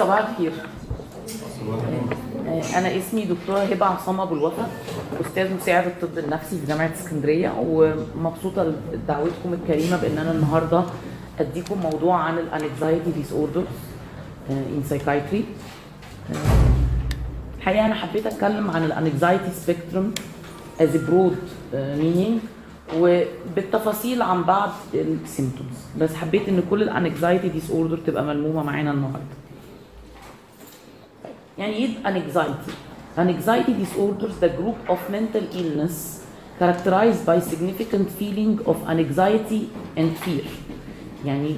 صباح الخير. آه، أنا اسمي دكتورة هبة عصام أبو الوفا أستاذ مساعد الطب النفسي في جامعة اسكندرية ومبسوطة لدعوتكم الكريمة بأن أنا النهارده أديكم موضوع عن ال anxiety disorders in psychiatry الحقيقة أنا حبيت أتكلم عن ال anxiety spectrum as broad meaning وبالتفاصيل عن بعض ال symptoms بس حبيت إن كل ال anxiety disorder تبقى ملمومة معانا النهارده. يعني إيه anxiety anxiety disorders the group of mental illness characterized by significant feeling of anxiety and fear يعني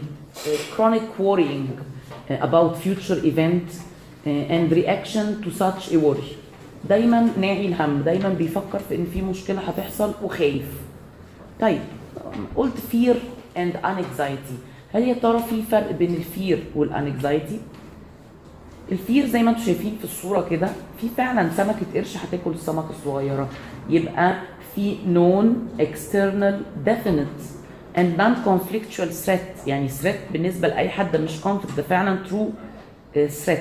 chronic uh, worrying about future event and reaction to such a worry. دايما ناعي الهم دايما بيفكر في إن في مشكلة هتحصل وخايف. طيب قلت fear and anxiety هل يا ترى في فرق بين ال fear وال anxiety؟ ال fear زي ما أنتم شايفين في الصورة كده في فعلا سمكه قرش هتاكل السمكة الصغيرة. يبقى في known external definite and non conflictual threat يعني threat بالنسبة لأي حد مش conflict ده فعلا true threat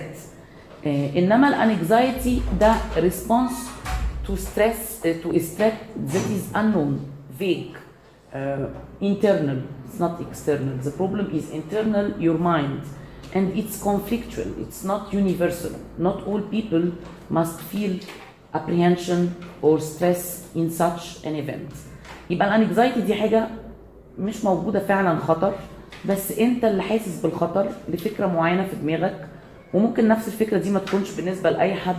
آه، آه، إنما ال anxiety ده response to stress to stress that is unknown vague internal it's not external the problem is internal your mind and it's conflictual. It's not universal. Not all people must feel apprehension or stress in such an event. يبقى الانكزايتي دي حاجة مش موجودة فعلا خطر بس أنت اللي حاسس بالخطر لفكرة معينة في دماغك وممكن نفس الفكرة دي ما تكونش بالنسبة لأي حد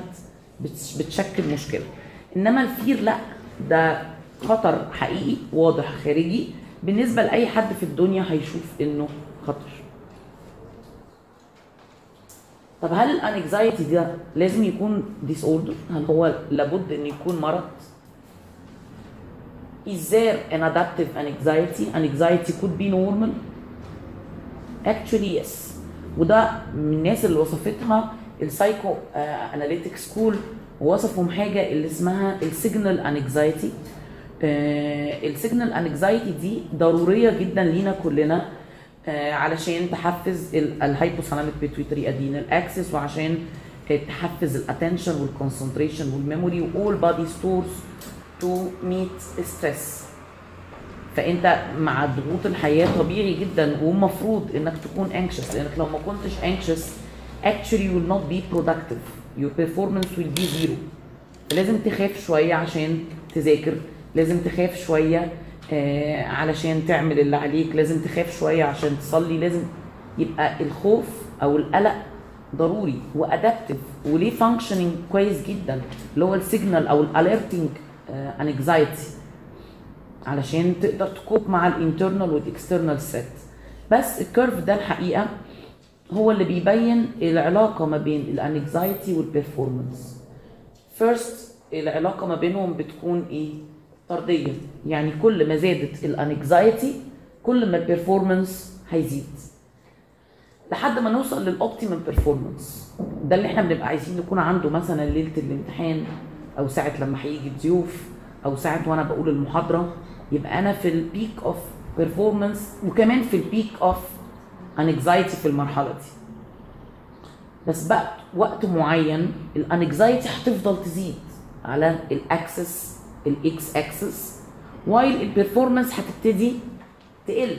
بتش- بتشكل مشكلة. إنما الفير لأ ده خطر حقيقي واضح خارجي. بالنسبة لأي حد في الدنيا هيشوف إنه خطر. طب هل ال anxiety ده لازم يكون disorder؟ هل هو لابد إن يكون مرض؟ Is there an adaptive anxiety? Anxiety could be normal? Actually yes. وده من الناس اللي وصفتها ال psychoanalytic school ووصفهم حاجة اللي اسمها ال signal anxiety ال signal anxiety دي ضرورية جدا لينا كلنا علشان تحفز ال hypothalamic pituitary adrenal axis وعشان آه، تحفز الاتنشن والكونسنتريشن والميموري واول بادي ستورز تو ميت ستريس فأنت مع ضغوط الحياة طبيعي جدا ومفروض إنك تكون anxious لأنك لو ما كنتش anxious actually you will not be productive. Your performance will be zero. لازم تخاف شوية عشان تذاكر لازم تخاف شوية آه علشان تعمل اللي عليك. لازم تخاف شوية عشان تصلي. لازم يبقى الخوف أو القلق ضروري و adaptive وليه functioning كويس جدا اللي هو ال signal أو ال alerting anxiety علشان تقدر ت cope مع ال internal وال external threat بس ال curve ده الحقيقة هو اللي بيبين العلاقة ما بين ال anxiety وال performance First العلاقة ما بينهم بتكون إيه؟ طردية. يعني كل ما زادت ال anxiety كل ما ال performance هيزيد. لحد ما نوصل لل optimum performance ده اللي إحنا بنبقى عايزين نكون عنده مثلا ليلة الامتحان أو ساعة لما هيجي الضيوف أو ساعة وأنا بقول المحاضرة. يبقى أنا في ال peak of performance وكمان في ال peak of anxiety في المرحلة دي. بس بقى وقت معين ال anxiety هتفضل تزيد على ال axis ال X axis while ال performance هتبتدي تقل.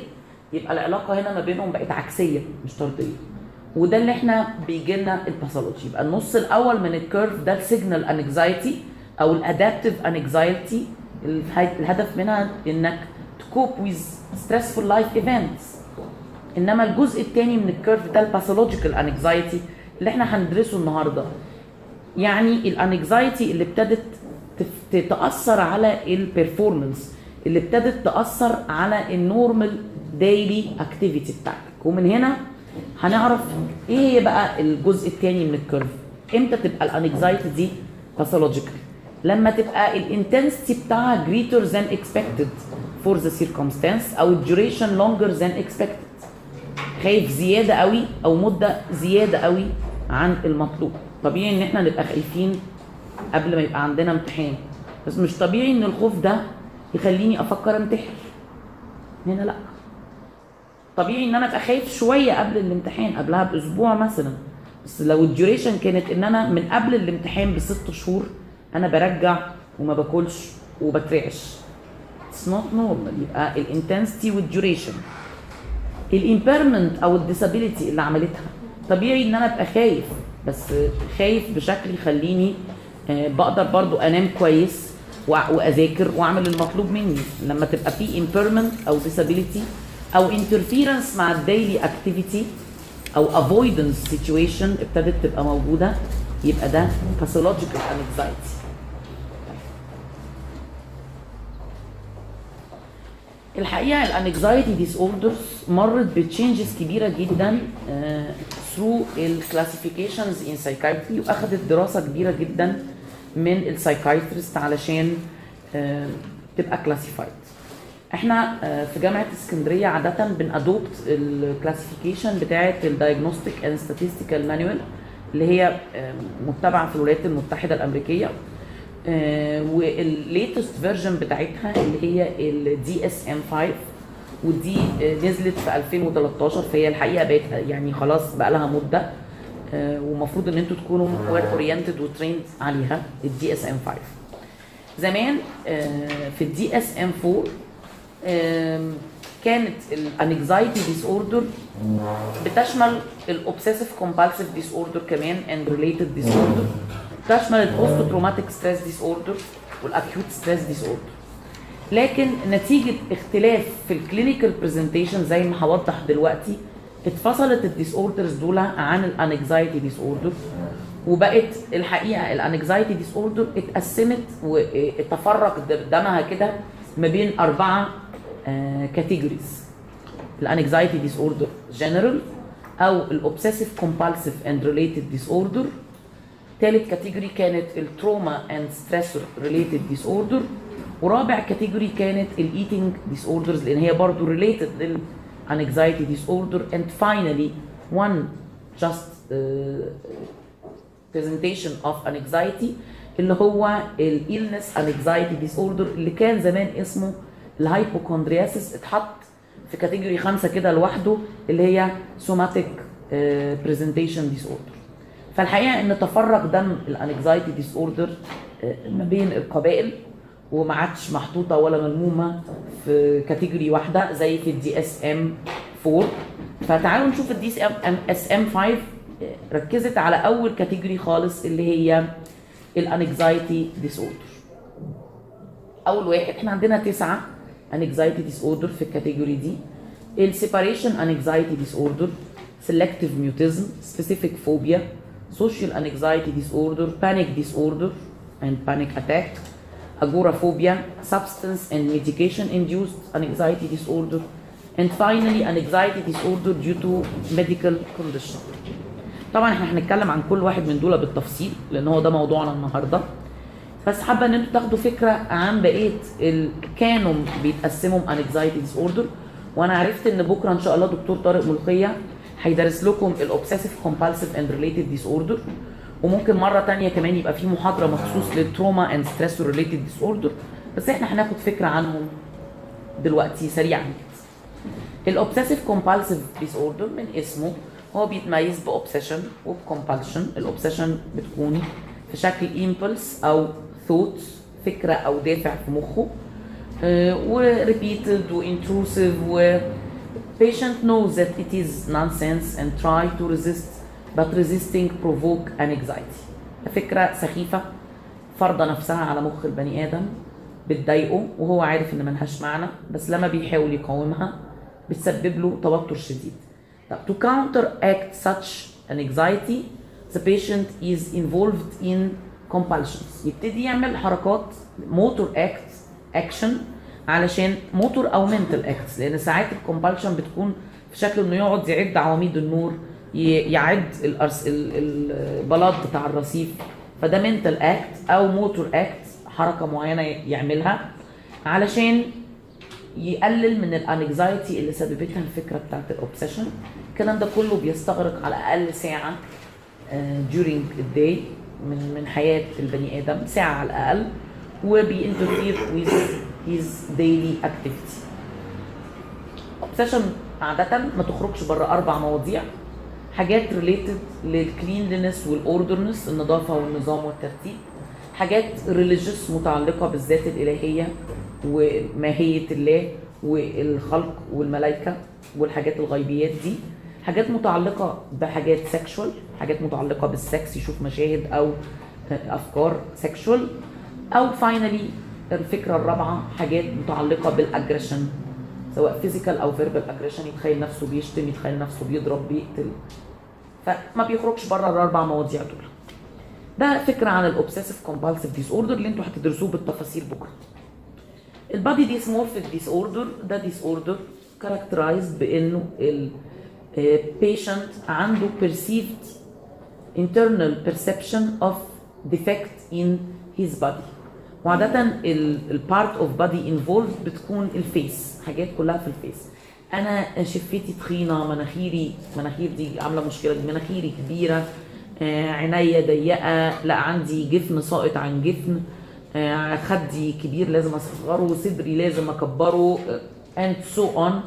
يبقى العلاقة هنا ما بينهم بقت عكسية مش طردية. وده اللي إحنا بيجي لنا ال pathology يبقى النص الأول من ال curve ده ال signal anxiety أو ال adaptive anxiety الهدف منها إنك ت cope with stressful life events إنما الجزء الثاني من ال curve ده ال pathological anxiety اللي إحنا هندرسه النهارده. يعني ال anxiety اللي ابتدت تف- تاثر على ال performance اللي ابتدت تأثر على ال normal daily activity بتاعتك. ومن هنا هنعرف إيه هي بقى الجزء الثاني من ال curve إمتى تبقى ال anxiety دي pathological لما تبقى ال intensity بتاعها greater than expected for the circumstance أو ال duration longer than expected. خايف زيادة قوي أو مدة زيادة قوي عن المطلوب. طبيعي إن إحنا نبقى خايفين قبل ما يبقى عندنا امتحان. بس مش طبيعي إن الخوف ده يخليني أفكر انتحر هنا لأ. طبيعي إن أنا أبقى خايف شوية قبل الامتحان قبلها بأسبوع مثلا. بس لو ال duration كانت إن أنا من قبل الامتحان بست شهور أنا برجع وما باكلش وبترعش. it's not normal يبقى ال intensity وال duration ال impairment أو ال disability اللي عملتها. طبيعي إن أنا أبقى خايف بس خايف بشكل يخليني بقدر برضو أنام كويس وأذاكر وأعمل المطلوب مني. لما تبقى في impairment أو disability أو interference مع ال daily activity أو avoidance situation ابتدت تبقى موجودة يبقى ده pathological anxiety. الحقيقة ال anxiety disorders مرت ب changes كبيرة جدا through ال classifications in psychiatry واخدت دراسة كبيرة جدا من ال psychiatrists علشان آه، تبقى classified إحنا آه، في جامعة اسكندرية عادة بن adopt ال classification بتاعة ال diagnostic and statistical manual اللي هي آه، متبعة في الولايات المتحدة الأمريكية. وال latest version بتاعتها اللي هي ال DSM 5 ودي نزلت في 2013 فهي الحقيقة بقت يعني خلاص بقى لها مدة. ومفروض إن أنتوا تكونوا well oriented و trained عليها ال DSM 5 زمان آه، في ال DSM 4 آم، كانت ال anxiety disorder بتشمل ال obsessive compulsive disorder كمان and related disorder تشمل ال post traumatic stress disorder وال acute stress disorder لكن نتيجة اختلاف في ال clinical presentation زي ما هوضح دلوقتي اتفصلت ال disorders دول عن ال anxiety disorder وبقت الحقيقة ال anxiety disorder اتقسمت واتفرق دمها كده ما بين أربعة categories ال anxiety disorder general أو ال obsessive compulsive and related disorder ثالث category كانت ال trauma and stressor related disorder ورابع category كانت ال eating disorders لأن هي برضه related لل anxiety disorder and finally one just uh, presentation of anxiety اللي هو ال illness anxiety disorder اللي كان زمان اسمه ال hypochondriasis اتحط في category خمسة كده لوحده اللي هي somatic presentation disorder فالحقيقة إن تفرق دم ال anxiety disorder ما بين القبائل وما عادش محطوطة ولا ملمومة في category واحدة زي في ال DSM 4 فتعالوا نشوف ال DSM SM 5 ركزت على أول category خالص اللي هي الانكزايتي ديس اوردر أول واحد إحنا عندنا تسعة انكزايتي ديس اوردر في الكاتيجوري دي. السيباريشن انكزايتي ديس اوردر selective mutism specific phobia social anxiety disorder panic disorder and panic attack. Agoraphobia substance and medication induced anxiety disorder and finally anxiety disorder due to medical condition. طبعا إحنا هنتكلم عن كل واحد من دول بالتفصيل لأن هو ده موضوعنا النهارده. بس حابة إن أنتوا تاخدوا فكرة عن بقية كانوا بيتقسموا anxiety disorder وأنا عرفت إن بكرة إن شاء الله دكتور طارق ملقيه هيدرس لكم ال obsessive compulsive and related disorder وممكن مرة تانية كمان يبقى في محاضرة مخصوص لل trauma and stress related disorder بس إحنا هناخد فكرة عنهم دلوقتي سريعا. ال obsessive compulsive disorder من اسمه هو بيتميز ب obsession وب compulsion ال obsession بتكون في شكل impulse أو ثوت فكرة أو دافع في مخه. و repeated و intrusive و patient knows that it is nonsense and try to resist but resisting provoke an anxiety. فكرة سخيفة. فارضة نفسها على مخ البني آدم. بتضايقه وهو عارف إن ملهاش معنى. بس لما بيحاول يقاومها بتسبب له توتر شديد. طب to counteract such an anxiety the patient is involved in compulsions. يبتدي يعمل حركات motor act action علشان موتور أو mental acts لأن ساعات ال compulsion بتكون في شكل إنه يقعد يعد عواميد النور. يعد البلاط بتاع الرصيف. فده mental act أو motor act حركة معينة يعملها علشان يقلل من ال anxiety اللي سببتها الفكرة بتاعت ال obsession الكلام ده كله بيستغرق على الأقل ساعة آه، during day من من حياة البني آدم ساعة على الأقل. وب interfere with his daily activity obsession عادة ما تخرجش بره أربع مواضيع. حاجات related لل cleanliness وال orderness النظافة والنظام والترتيب. حاجات religious متعلقة بالذات الإلهية وماهية الله والخلق والملائكة والحاجات الغيبيات دي. حاجات متعلقة بحاجات سexual حاجات متعلقة بالسكس يشوف مشاهد أو أفكار sexual. أو finally الفكرة الرابعة حاجات متعلقة بال aggression سواء physical أو verbal aggression يتخيل نفسه بيشتم يتخيل نفسه بيضرب بيقتل. فما بيخرجش بره الأربع مواضيع دول. ده فكرة عن ال obsessive compulsive disorder اللي أنتوا هتدرسوه بالتفاصيل بكرة. ال body dysmorphic disorder ده disorder characterized بانه ال patient عنده perceived internal perception of defect in his body. وعادة ال part of body involved بتكون ال face حاجات كلها في ال face أنا شفتي تخينه مناخيري مناخير دي عاملة مشكلة دي مناخيري كبيرة آه، عينيا ضيقة لا عندي جفن ساقط عن جفن آه، خدي كبير لازم أصغره صدري لازم أكبره and so on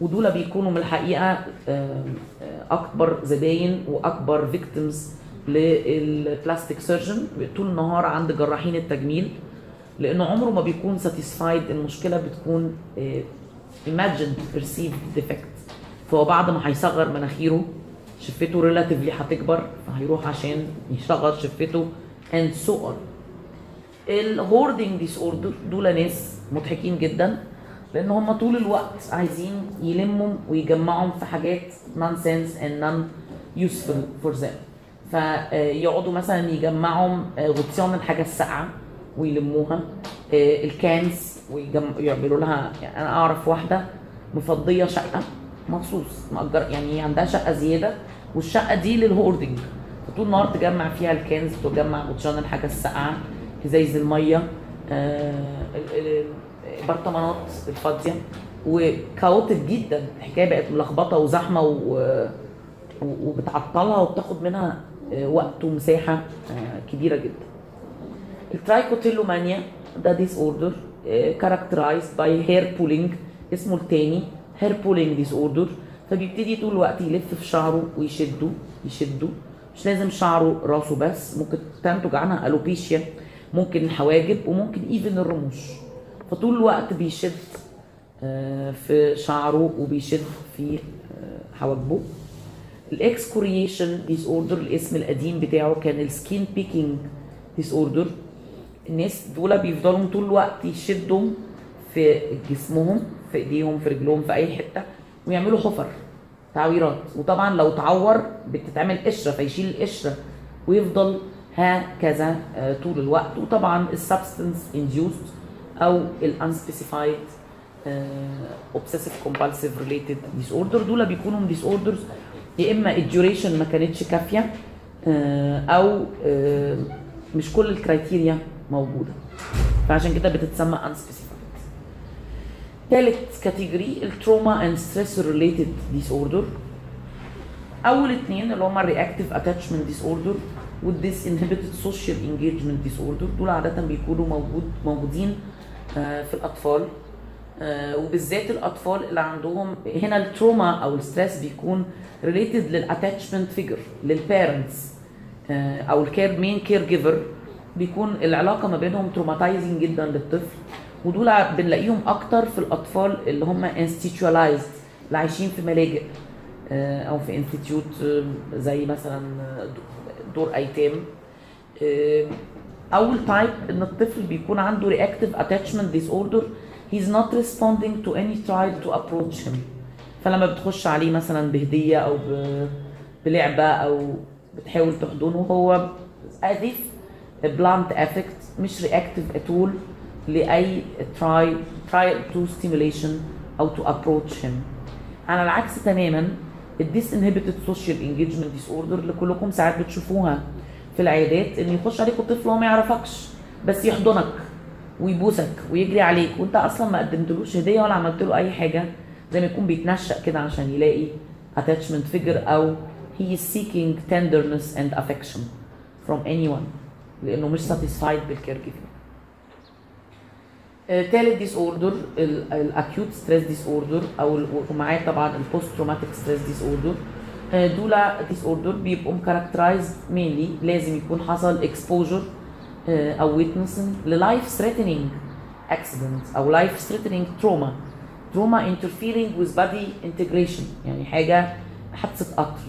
ودول بيكونوا من الحقيقة آه، آه، أكبر زباين وأكبر victims لل plastic surgeon طول النهار عند جراحين التجميل لأنه عمره ما بيكون satisfied المشكلة بتكون imagined perceived defect. فهو بعد ما هيصغر مناخيره شفته relatively هتكبر فهيروح عشان يصغر شفته and so on. ال hoarding disorder دول ناس مضحكين جدا لأن هم طول الوقت عايزين يلموا ويجمعوا في حاجات nonsense and non useful for them. فيقعدوا مثلا يجمعوا غطيان الحاجة الساقعة ويلموها آه، ال cans ويعملوا لها يعني أنا أعرف واحدة مفضية شقة مخصوص مأجر يعني عندها شقة زيادة والشقة دي لل hoarding فطول النهار تجمع فيها ال cans تجمع غطيان الحاجة الساقعة ازايز المية آه، ال- ال- البرطمانات الفاضية و chaotic جدا. الحكاية بقت ملخبطة وزحمة. و- وبتعطلها وبتاخد منها آه، وقت ومساحة آه، كبيرة جدا. ال trichotillomania ده disorder characterized by hair pulling اسمه التاني hair pulling disorder فبيبتدي طول الوقت يلف في شعره ويشده يشده. مش لازم شعره راسه بس. ممكن تنتج عنها alopecia ممكن الحواجب وممكن even الرموش. فطول الوقت بيشد آه، في شعره وبيشد في آه، حواجبه. ال excoriation disorder الاسم القديم بتاعه كان ال skin picking disorder الناس دول بيفضلوا طول الوقت يشدوا في جسمهم في ايديهم في رجلهم في اي حتة ويعملوا حفر تعويرات. وطبعا لو تعور بتتعمل قشرة فيشيل القشره ويفضل هكذا آه، طول الوقت. وطبعا ال substance induced أو ال unspecified obsessive compulsive related disorder دول بيكونوا disorders يا إما ال duration ما كانتش كافية آه، أو آه، مش كل ال criteria موجودة. فعشان كده بتتسمى unspecified. ثالث category ال trauma and stress related disorder أول اتنين اللي هما ال reactive attachment disorder وال disinhibited social engagement disorder دول عادة بيكونوا موجود موجودين آه، في الأطفال. آه، وبالذات الأطفال اللي عندهم هنا ال trauma أو ال stress بيكون related لل attachment figure لل parents أو ال care main caregiver بيكون العلاقة ما بينهم traumatizing جدا للطفل ودول بنلاقيهم أكتر في الأطفال اللي هم institutionalized اللي عايشين في ملاجئ آه، أو في institute زي مثلا آه، دور أيتام. آه، أول type إن الطفل بيكون عنده reactive attachment disorder he's not responding to any try to approach him. فلما بتخش عليه مثلا بهدية أو بلعبة أو بتحاول تحضنه هو has blunt affect مش at all لأي try try to stimulation أو to approach him. على العكس تماما ال disinhibited social engagement disorder اللي كلكم ساعات بتشوفوها في العيادات إن يخش عليكم طفل هو ما يعرفكش بس يحضنك ويبوسك ويجري عليك وأنت أصلا ما قدمتلوش هدية ولا عملت له أي حاجة زي ما يكون بيتنشأ كده عشان يلاقي attachment figure أو he is seeking tenderness and affection from anyone. لأنه مش satisfied بال care giving تالت disorder ال acute stress disorder أو ومعاه طبعا ال post traumatic stress disorder آه، دول disorder بيبقوا characterized mainly لازم يكون حصل exposure أو witnessing ل life threatening accident أو life threatening trauma. Trauma interfering with body integration يعني حاجة حادثة قطر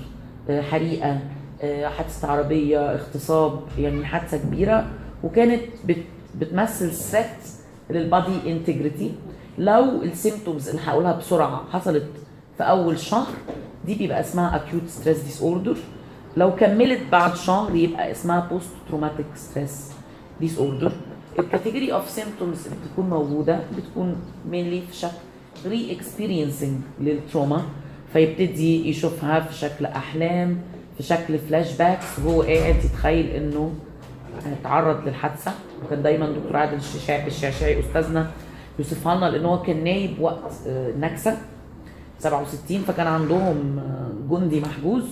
آه، حريقة. آه، حادثة عربية اغتصاب يعني حادثة كبيرة وكانت بت بتمثل threat لل body integrity لو ال symptoms اللي هقولها بسرعة حصلت في أول شهر دي بيبقى اسمها acute stress disorder. لو كملت بعد شهر يبقى اسمها post traumatic stress disorder. ال category of symptoms اللي بتكون موجودة بتكون mainly في شكل re-experiencing لل trauma فيبتدي يشوفها في شكل أحلام في شكل flashbacks وهو قاعد يتخيل إنه اتعرض للحادثة وكان دايما دكتور عادل الششاعي الشعشاعي أستاذنا يوصفها لنا لأن هو كان نايب وقت آه، النكسه 67 فكان عندهم آه، جندي محجوز.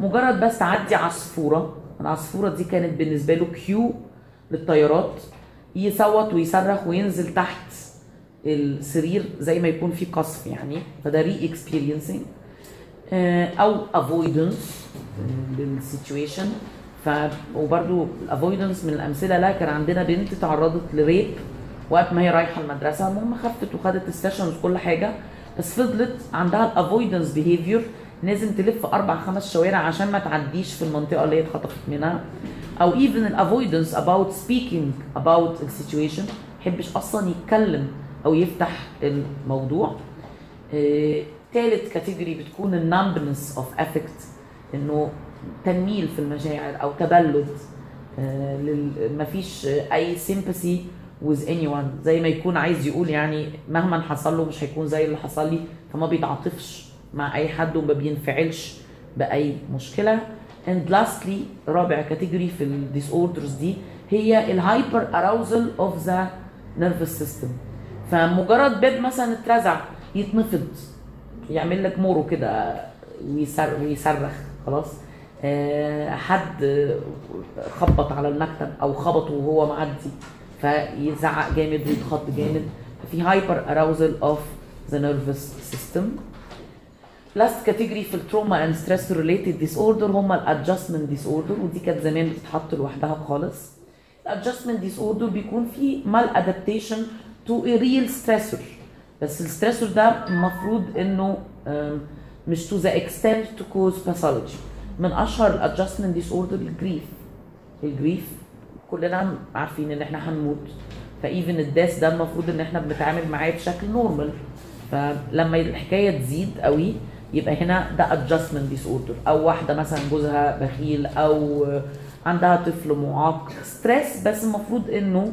مجرد بس تعدي عصفورة العصفورة دي كانت بالنسبة له cue للطيارات يصوت ويصرخ وينزل تحت السرير زي ما يكون في قصف يعني فده re-experiencing أو avoidance لل situation ف وبرده ال avoidance من الأمثلة لا كان عندنا بنت تعرضت ل rape وقت ما هي رايحة المدرسة. المهم خفت وخدت ال sessions وكل حاجة بس فضلت عندها ال avoidance behavior لازم تلف أربع خمس شوارع عشان ما تعديش في المنطقة اللي هي اتخطفت منها. أو even ال avoidance about speaking about ال situation يحبش أصلا يتكلم أو يفتح الموضوع. آه، تالت category بتكون ال numbness of affect إنه تنميل في المشاعر أو تبلد آه، مفيش آه، أي sympathy with anyone. زي ما يكون عايز يقول يعني مهما حصل له مش هيكون زي اللي حصل لي فما بيتعاطفش مع أي حد وما بينفعلش بأي مشكلة. And lastly رابع category في ال disorders دي هي ال hyperarousal of the nervous system فمجرد باب مثلا اترزع يتنفض يعمل لك مورو كده ويصر ويصرخ. خلاص. آه، حد خبط على المكتب أو خبطه وهو معدي فيزعق جامد ويتخض جامد. ففي hyperarousal of the nervous system last category في ال trauma and stress related disorder هم ال adjustment disorder ودي كانت زمان بتتحط لوحدها خالص. ال adjustment disorder بيكون فيه maladaptation to real stressor بس ال stressor ده المفروض إنه مش to the extent to cause pathology من أشهر ال adjustment disorder ال grief ال grief كلنا عارفين إن إحنا هنموت. ف even ال death ده المفروض إن إحنا بنتعامل معاه بشكل normal فلما الحكاية تزيد قوي يبقى هنا ده adjustment disorder أو واحدة مثلا جوزها بخيل أو عندها طفل معاق. stress بس المفروض إنه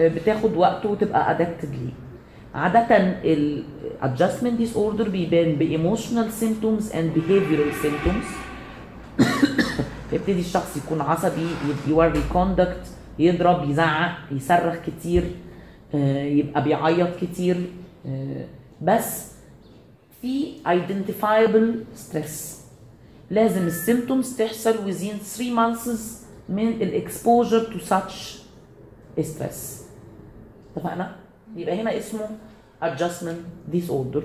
بتاخد وقته وتبقى adapted ليه. عادة ال adjustment disorder بيبان ب emotional symptoms and behavioral symptoms. يبتدي الشخص يكون عصبي يوري conduct يضرب يزعق يصرخ كتير آه، يبقى بيعيط كتير آه، بس في identifiable stress. لازم ال symptoms تحصل within 3 months من ال exposure to such stress. اتفقنا؟ يبقى هنا اسمه adjustment disorder.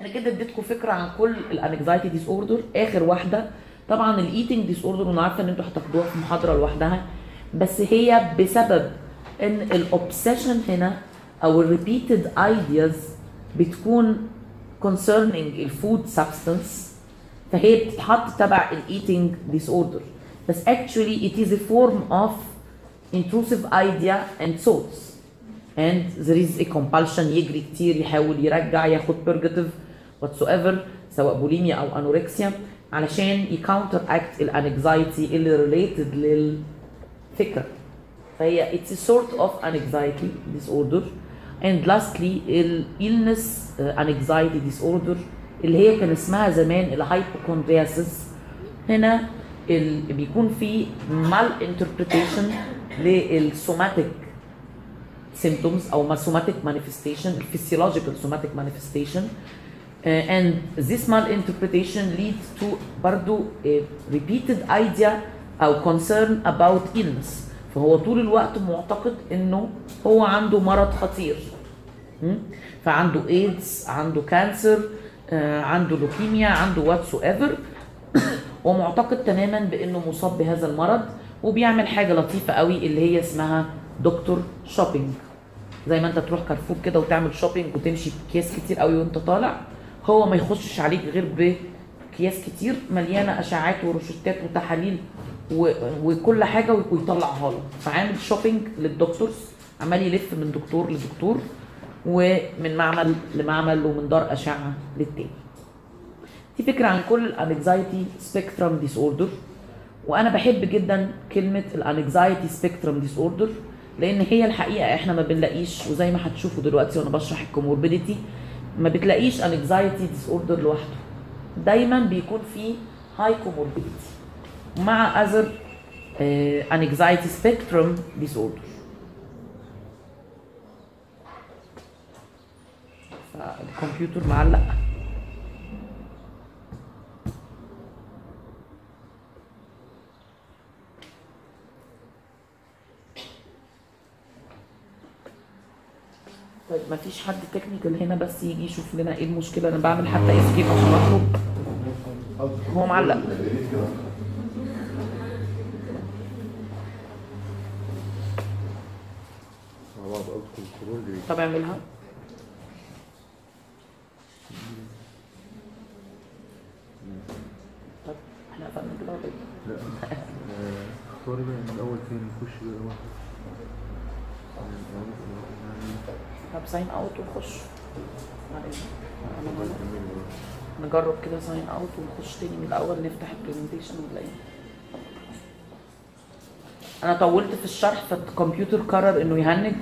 أنا كده اديتكم فكرة عن كل ال anxiety disorder آخر واحدة طبعا ال eating disorder وأنا عارفة إن أنتوا هتاخدوها في محاضرة لوحدها بس هي بسبب إن ال obsession هنا أو ال repeated ideas بتكون concerning ال food substance فهي بتتحط تبع ال eating disorder بس actually it is a form of intrusive idea and thoughts. And there is a compulsion يجري كتير يحاول يرجع ياخد purgative whatsoever سواء بوليميا أو anorexia علشان ي counteract ال anxiety اللي related للفكره فهي it's a sort of anxiety disorder. And lastly ال illness uh, anxiety disorder اللي هي كان اسمها زمان ال hypochondriasis هنا ال... بيكون في malinterpretation لل somatic symptoms أو somatic manifestation physiological somatic manifestation. Uh, and this malinterpretation leads to برضو a repeated idea أو concern about illness. فهو طول الوقت معتقد إنه هو عنده مرض خطير. م? فعنده ايدز عنده cancer آه، عنده لوكيميا عنده whatever ومعتقد تماما بإنه مصاب بهذا المرض وبيعمل حاجة لطيفة قوي اللي هي اسمها doctor shopping زي ما انت تروح كارفور كده وتعمل shopping وتمشي بكياس كتير قوي وانت طالع هو ما يخشش عليك غير بكياس كتير مليانة اشاعات وروشتات وتحاليل. وكل حاجة ويطلعها له. فعامل shopping لل doctors عمال يلف من دكتور لدكتور ومن معمل لمعمل ومن دار أشعة للتاني. دي فكرة عن كل ال anxiety spectrum disorder وأنا بحب جدا كلمة ال anxiety spectrum disorder لأن هي الحقيقة إحنا ما بنلاقيش وزي ما هتشوفوا دلوقتي وأنا بشرح ال comorbidity ما بتلاقيش anxiety disorder لوحده. دايما بيكون في high comorbidity مع other anxiety spectrum disorder فالكمبيوتر معلق. ما فيش حد technical هنا بس يجي يشوف لنا إيه المشكلة. أنا بعمل حتى escape عشان اخرج هو معلق. طب اعملها طب إحنا قفلنا كده ولا إيه؟ لا آه، اختاري بقى من الأول فين نخش بقى واحد طب sign out ونخش. نجرب كده sign out ونخش تاني من الأول نفتح ال presentation ونلاقيه أنا طولت في الشرح فالكمبيوتر قرر إنه يهنج.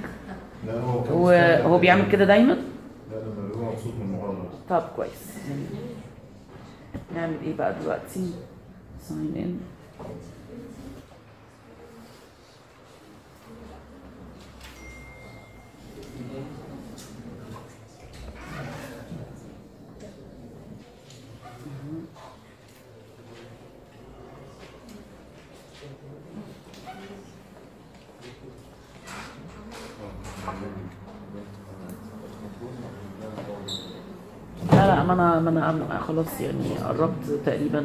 لا هو وهو بيعمل كده دايما؟ لا لما بيبقى مبسوط من المحاضرة طب كويس. نعمل إيه بقى دلوقتي؟ ساين ان لا لا ما أنا خلاص يعني قربت تقريبا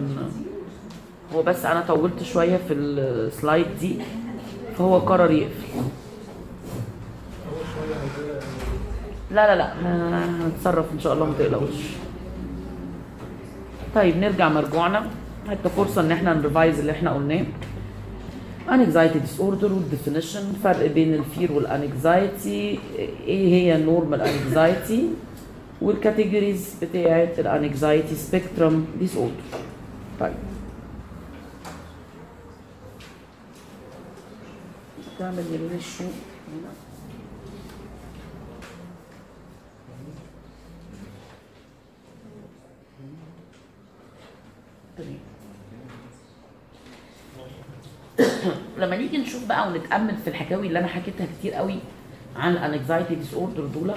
هو بس أنا طولت شوية في ال slide دي فهو قرر يقفل. لا لا لا هنتصرف إن شاء الله ما تقلقوش. طيب نرجع مرجوعنا. حتى فرصة إن إحنا ن revise اللي إحنا قلناه. Anxiety disorder وال definition فرق بين ال fear وال anxiety. إيه هي ال normal anxiety وال categories بتاعه ال anxiety spectrum disorder طيب تعمل يمين هنا لما نيجي نشوف بقى ونتأمل في الحكاوي اللي أنا حكيتها كتير قوي عن ال anxiety disorder دول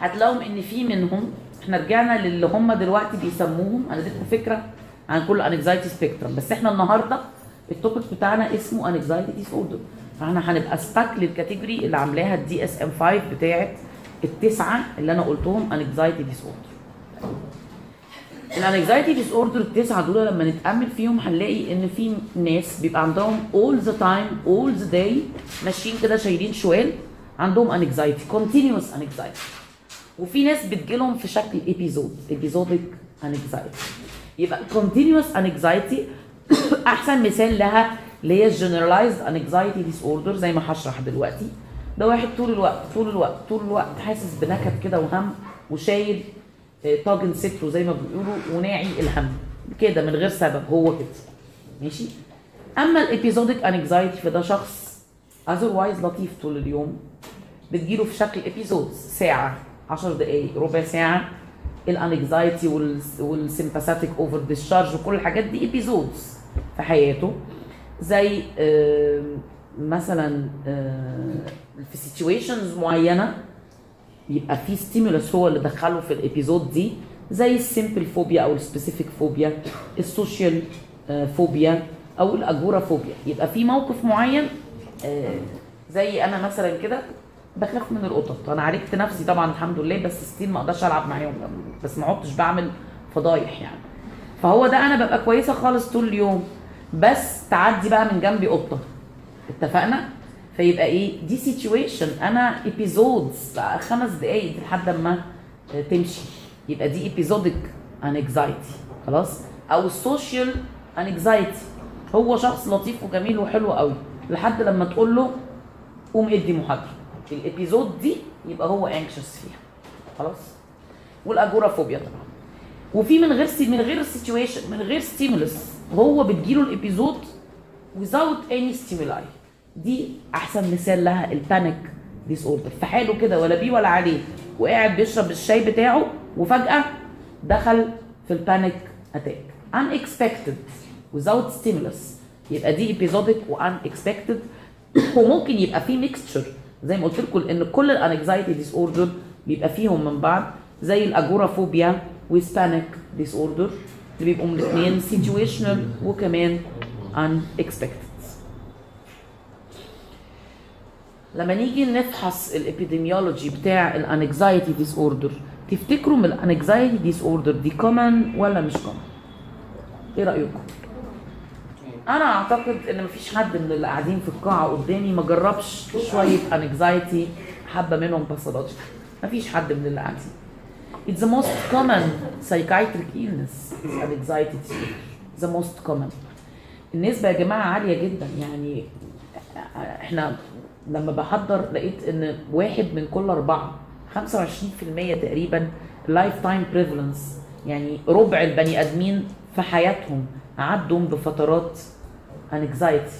هتلاقوا إن في منهم إحنا رجعنا للي هم دلوقتي بيسموهم. أنا اديتكم فكرة عن كل anxiety spectrum بس إحنا النهارده ال topic بتاعنا اسمه anxiety disorder فإحنا هنبقى stuck لل category اللي عاملاها ال DSM 5 بتاعت التسعة اللي أنا قلتهم anxiety disorder ال anxiety disorder التسعة دول لما نتأمل فيهم هنلاقي إن في ناس بيبقى عندهم all the time all the day ماشيين كده شايلين شوال عندهم anxiety continuous anxiety وفي ناس بتجيلهم في شكل episode episodic anxiety يبقى continuous anxiety أحسن مثال لها اللي هي ال generalized anxiety disorder زي ما هشرح دلوقتي. ده واحد طول الوقت طول الوقت طول الوقت حاسس بنكد كده وهم وشايل آه، طاجن ستره زي ما بيقولوا وناعي الهم. كده من غير سبب هو كده. ماشي؟ أما ال episodic anxiety فده شخص otherwise لطيف طول اليوم بتجيله في شكل episodes ساعة. 10 دقائق ربع ساعة ال anxiety وال sympathetic over discharge وكل الحاجات دي episodes في حياته. زي مثلا في situations معينة يبقى في stimulus هو اللي دخله في ال episode دي زي ال simple phobia أو ال specific phobia ال social phobia أو ال agoraphobia يبقى في موقف معين آه، زي أنا مثلا كده بخاف من القطط. أنا عالجت نفسي طبعا الحمد لله بس still ما أقدرش ألعب معاهم بس ما عدتش بعمل فضايح يعني. فهو ده أنا ببقى كويسة خالص طول اليوم. بس تعدي بقى من جنبي قطة. اتفقنا؟ فيبقى إيه؟ دي situation أنا episodes خمس دقايق لحد ما تمشي. يبقى دي episodic anxiety خلاص؟ أو ال social anxiety هو شخص لطيف وجميل وحلو قوي. لحد لما تقول له قوم ادي محاضره ال episode دي يبقى هو anxious فيها. خلاص؟ وال agoraphobia طبعا. وفي من غير سي من غير situation من غير stimulus هو بتجيله ال episode without any stimuli. دي أحسن مثال لها ال panic disorder في حاله كده ولا بيه ولا عليه وقاعد بيشرب الشاي بتاعه وفجأة دخل في ال panic attack unexpected without stimulus. يبقى دي episodic و unexpected. وممكن يبقى في mixture زي ما قلت لكم إن كل ال anxiety disorder بيبقى فيهم من بعض زي ال agoraphobia وال panic disorder اللي بيبقوا من الاثنين situational وكمان unexpected لما نيجي نفحص ال epidemiology بتاع ال anxiety disorder تفتكروا من ال anxiety disorder دي common ولا مش common؟ إيه رأيكم؟ أنا أعتقد إن مفيش حد من اللي قاعدين في القاعة قدامي ما جربش شوية anxiety حبه منهم pathology مفيش حد من اللي قاعدين It's the most common psychiatric illness is anxiety disorder. The most common. النسبة يا جماعة عالية جدا يعني إحنا لما بحضر لقيت إن واحد من كل أربعة 25% تقريبا lifetime prevalence يعني ربع البني آدمين في حياتهم عدوا بفترات anxiety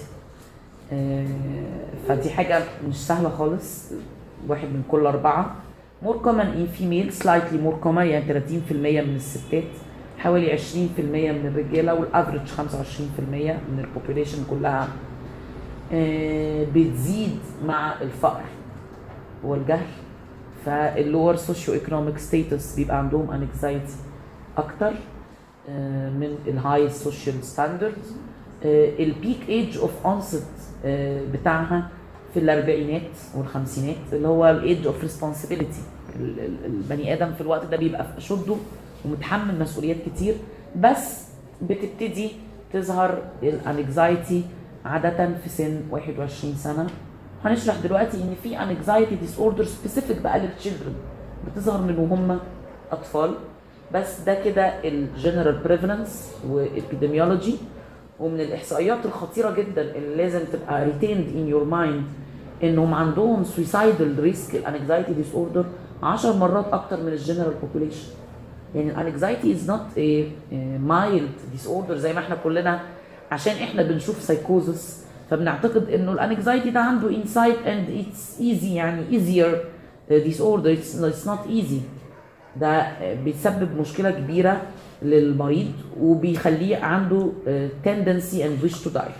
فدي حاجة مش سهلة خالص. واحد من كل أربعة. More common in female slightly more common يعني 30% من الستات. حوالي 20% من الرجالة وال average 25% من ال population كلها. آه، بتزيد مع الفقر والجهل. فال lower socioeconomic status بيبقى عندهم anxiety أكتر آه، من ال high social standard ال peak age of onset بتاعها في الأربعينات والخمسينات اللي هو ال age of responsibility البني آدم في الوقت ده بيبقى في أشده ومتحمل مسؤوليات كتير بس بتبتدي تظهر ال anxiety عادة في سن 21 سنة. هنشرح دلوقتي إن في anxiety disorder specific بقى لل children بتظهر من وهم أطفال بس ده كده ال general prevalence و epidemiology ومن الإحصائيات الخطيرة جدا اللي لازم تبقى retained in your mind إنهم عندهم suicidal risk ال anxiety disorder 10 مرات أكتر من ال general population يعني ال anxiety is not mild disorder زي ما إحنا كلنا عشان إحنا بنشوف سايكوزس فبنعتقد إنه ال anxiety ده عنده insight and it's easy يعني easier disorder it's not easy ده بيسبب مشكلة كبيرة للمريض وبيخليه عنده tendency and wish to die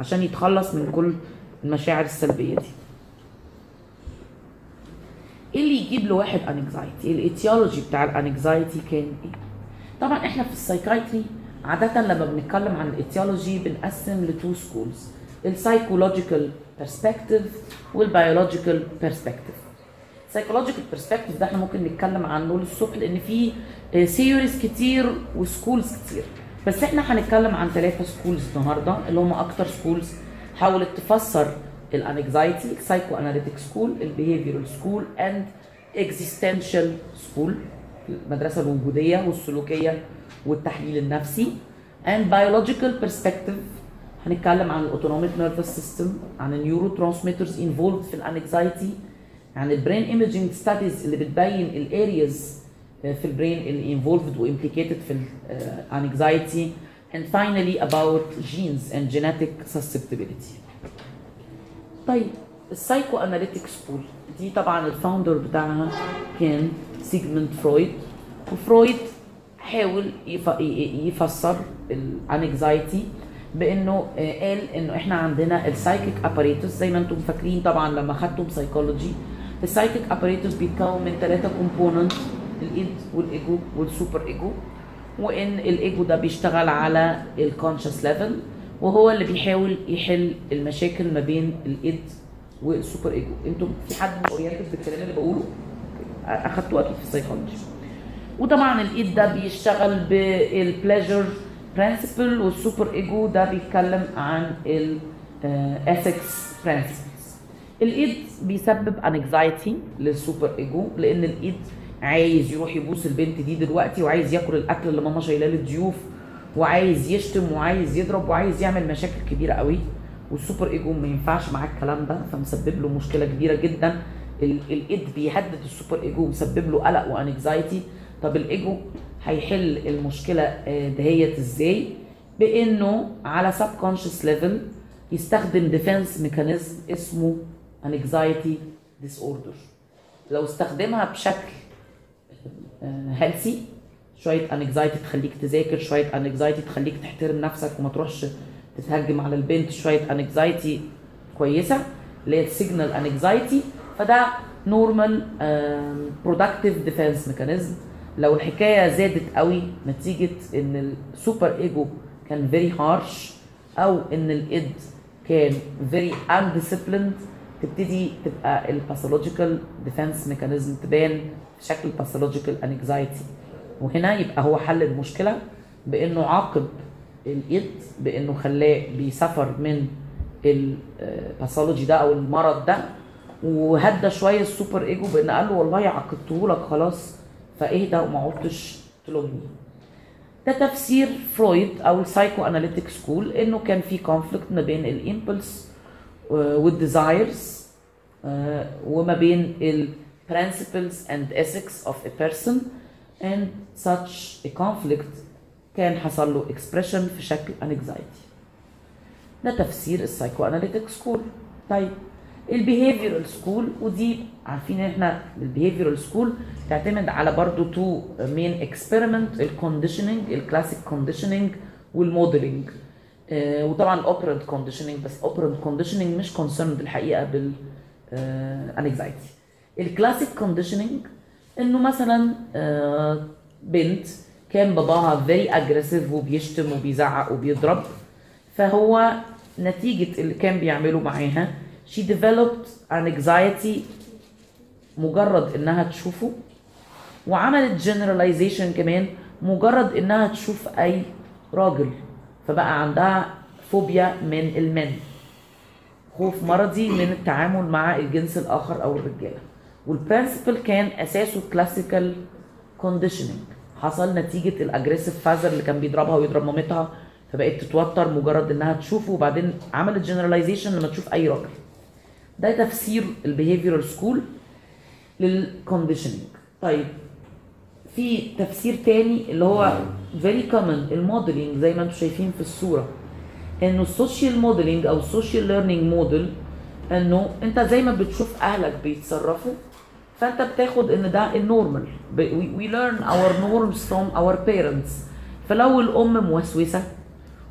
عشان يتخلص من كل المشاعر السلبية دي. إيه اللي يجيب لواحد anxiety ال etiology بتاع ال anxiety كان إيه؟ طبعا إحنا في ال psychiatry عادة لما بنتكلم عن ال etiology بنقسم ل two schools ال psychological perspective وال biological perspective psychological perspective ده إحنا ممكن نتكلم عنه للصبح لأن في theories كتير و schools كتير. بس إحنا هنتكلم عن ثلاثة schools النهارده اللي هم أكتر schools حاولت تفسر ال anxiety ال psychoanalytic school ال behavioral school and existential school المدرسة الوجودية والسلوكية والتحليل النفسي. And biological perspective هنتكلم عن ال autonomic nervous system عن ال neurotransmitters involved في ال anxiety عن ال brain imaging studies اللي بتبين ال areas في ال brain اللي involved و implicated في ال anxiety and finally about genes and genetic susceptibility. طيب ال psychoanalytic school دي طبعا ال founder بتاعها كان سيجموند فرويد وفرويد حاول يفسر ال anxiety بإنه آه، قال إنه إحنا عندنا ال psychic apparatus زي ما أنتم فاكرين طبعا لما خدتم سايكولوجي ال psychic apparatus بيتكون من ثلاثة component ال id وال ego وال superego وإن الايجو ده بيشتغل على ال conscious level وهو اللي بيحاول يحل المشاكل ما بين ال id وال superego أنتم في حد oriented بالكلام اللي بقوله؟ أخدتوه أكيد في السايكولوجي وطبعا ال id ده بيشتغل بال pleasure principle وال superego ده بيتكلم عن ال ethics principles ال id بيسبب anxiety لل superego لأن ال id عايز يروح يبوس البنت دي دلوقتي وعايز ياكل الأكل اللي ماما شايلاه للضيوف وعايز يشتم وعايز يضرب وعايز يعمل مشاكل كبيرة قوي. وال superego ما ينفعش معاه الكلام ده فمسبب له مشكلة كبيرة جدا. ال- ال id بيهدد ال superego ومسبب له قلق و anxiety طب الإيجو هيحل المشكلة آه، دهيت إزاي؟ بإنه على subconscious level يستخدم defense mechanism اسمه disorder لو استخدمها بشكل healthy شوية anxiety تخليك تذاكر شوية anxiety تخليك تحترم نفسك وما تروحش تتهجم على البنت شوية anxiety كويسة اللي هي ال signal anxiety فده normal productive defense mechanism لو الحكاية زادت قوي نتيجة إن ال superego كان very harsh أو إن ال id كان very undisciplined تبتدي تبقى ال pathological defense mechanism تبان شكل pathological anxiety وهنا يبقى هو حل المشكلة بإنه عاقب ال id بإنه خلاه بي suffer من ال pathology ده أو المرض ده وهدى شوية ال superego بان قال له والله عاقبته لك خلاص فاهدى وما عدتش تلومني. ده تفسير فرويد أو ال psychoanalytic school إنه كان في conflict ما بين ال impulse وال desires وما بين ال principles and ethics of a person and such a conflict كان حصل له expression في شكل anxiety. ده تفسير ال psychoanalytic school طيب ال behavioral school ودي عارفين إن إحنا ال behavioral school تعتمد على برضو two main experiment ال conditioning ال classic conditioning وال modeling وطبعا ال operant conditioning بس operant conditioning مش concerned الحقيقة بال anxiety ال classic conditioning إنه مثلا آه بنت كان باباها very aggressive وبيشتم وبيزعق وبيضرب فهو نتيجة اللي كان بيعمله معاها developed an anxiety مجرد إنها تشوفه وعملت generalization كمان مجرد إنها تشوف أي راجل. فبقى عندها فوبيا من ال men خوف مرضي من التعامل مع الجنس الآخر أو الرجالة. وال principle كان أساسه classical conditioning حصل نتيجة ال aggressive father اللي كان بيضربها ويضرب مامتها فبقت تتوتر مجرد إنها تشوفه وبعدين عملت generalization لما تشوف أي راجل. ده تفسير ال behavioral school لل conditioning طيب في تفسير تاني اللي هو very common ال modeling زي ما أنتم شايفين في الصورة. انه ال social modeling أو ال social learning model انه انت زي ما بتشوف أهلك بيتصرفوا فانت بتاخد إن ده ال normal we learn our norms from our parents. فلو الأم موسوسة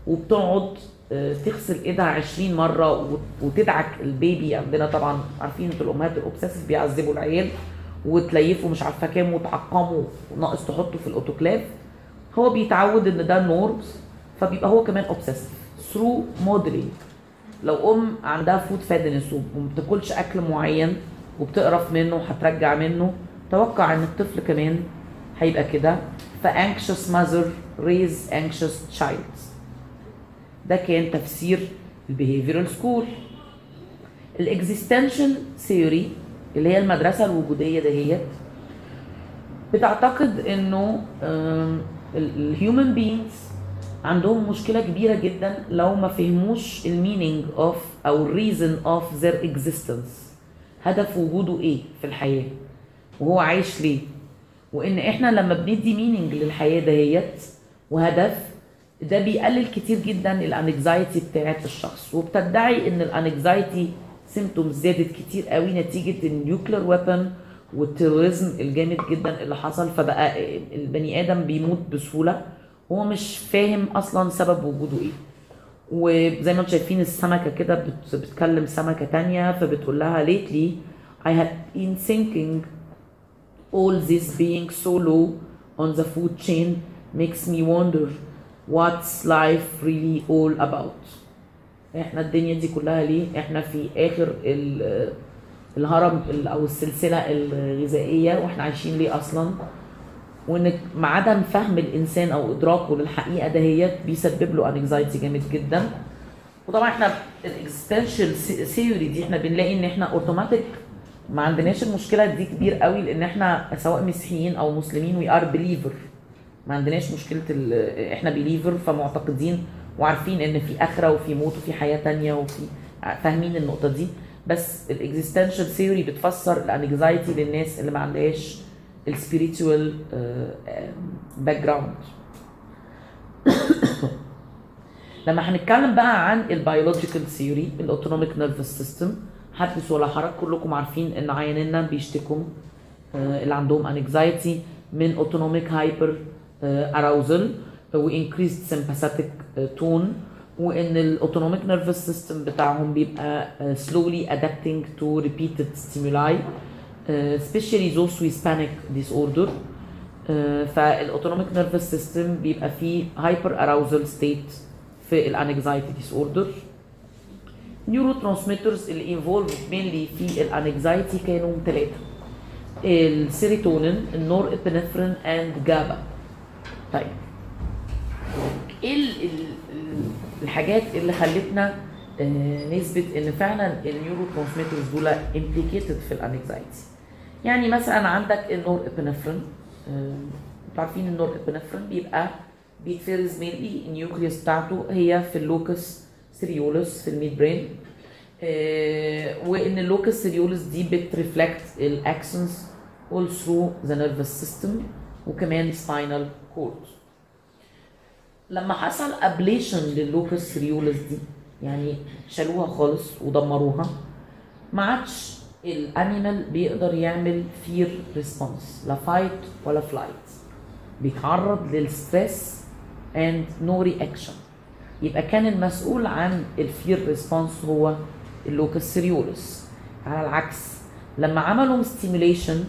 وبتقعد آه، تغسل إيدها 20 مرة وت- وتدعك ال baby عندنا طبعا عارفين أنتوا الأمهات ال obsessive بيعذبوا العيال. وتليفوا مش عارفة كام وتعقموا وناقص تحطه في الأوتوكلاف هو بيتعود إن ده norms فبيبقى هو كمان obsessive through modeling لو أم عندها food fadness وما بتاكلش أكل معين وبتقرف منه وهترجع منه توقع إن الطفل كمان هيبقى كده ف anxious mother raise anxious child. ده كان تفسير ال behavioral school ال existential theory اللي هي المدرسة الوجودية دهيت بتعتقد إنه ال human beings عندهم مشكلة كبيرة جدا لو ما فهموش ال meaning of أو ال reason of their existence هدف وجوده إيه في الحياة؟ وهو عايش ليه؟ وإن إحنا لما بندي meaning للحياة دهيت وهدف ده بيقلل كتير جدا ال anxiety بتاعت الشخص. وبتدعي إن ال anxiety symptoms زادت كتير قوي نتيجة ال nuclear weapon وال terrorism الجامد جدا اللي حصل فبقى البني آدم بيموت بسهولة. هو مش فاهم أصلا سبب وجوده إيه. وزي ما أنتم شايفين السمكة كده بت- بتكلم سمكة تانية فبتقول لها lately I have been thinking all this being so low on the food chain makes me wonder what's life really all about. إحنا الدنيا دي كلها ليه؟ إحنا في آخر ال- الهرم ال- أو السلسلة الغذائية وإحنا عايشين ليه أصلا؟ وإن عدم فهم الإنسان أو إدراكه للحقيقة دهيت بيسبب له anxiety جامد جدا. وطبعا إحنا ال existential theory دي إحنا بنلاقي إن إحنا اوتوماتيك ما عندناش المشكلة دي كبير قوي لأن إحنا سواء مسيحيين أو مسلمين we are believer ما عندناش مشكلة إحنا believer فمعتقدين وعارفين إن في آخرة وفي موت وفي حياة تانية وفي فاهمين النقطة دي. بس ال existential theory بتفسر ال anxiety للناس اللي ما عندهاش ال spiritual background لما هنتكلم بقى عن ال biological theory ال autonomic nervous system حدث ولا حرج كلكم عارفين إن عيانينا بيشتكوا آه، اللي عندهم anxiety من autonomic hyperarousal و increased sympathetic tone وإن ال autonomic nervous system بتاعهم بيبقى آه، slowly adapting to repeated stimuli آه، especially those with panic disorder. فال autonomic nervous system بيبقى فيه hyperarousal state في ال anxiety disorder neurotransmitters اللي involved mainly في ال anxiety كانوا ثلاثة السيروتونين ال norepinephrine and GABA طيب. إيه ال- ال- ال- الحاجات اللي خلتنا آه، نثبت إن فعلا ال neurotransmitters دول implicated في ال anxiety يعني مثلا عندك ال norepinephrine أنتوا عارفين ال norepinephrine بيبقى بيتفرز mainly ال nucleus بتاعته هي في ال locus ceruleus في ال midbrain آه، وإن ال locus ceruleus دي بت reflect ال axons all through the nervous system وكمان spinal cord. لما حصل ablation لل locus ceruleus دي يعني شالوها خالص ودمروها ما عادش ال animal بيقدر يعمل fear response لا fight ولا flight بيتعرض لل stress and no reaction يبقى كان المسؤول عن ال fear response هو ال locus ceruleus على العكس لما عملوا stimulation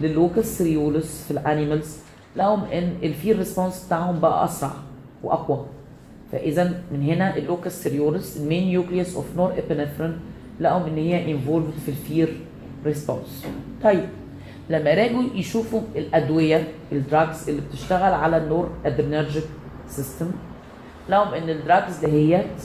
لل locus ceruleus في ال animals لقوا إن ال fear response بتاعهم بقى أسرع. وأقوى. فإذا من هنا ال locus ceruleus ال main nucleus of norepinephrine لقوا إن هي involved في ال fear response طيب لما راحوا يشوفوا الأدوية ال drugs اللي بتشتغل على ال noradrenergic system لقوا إن ال drugs دهيت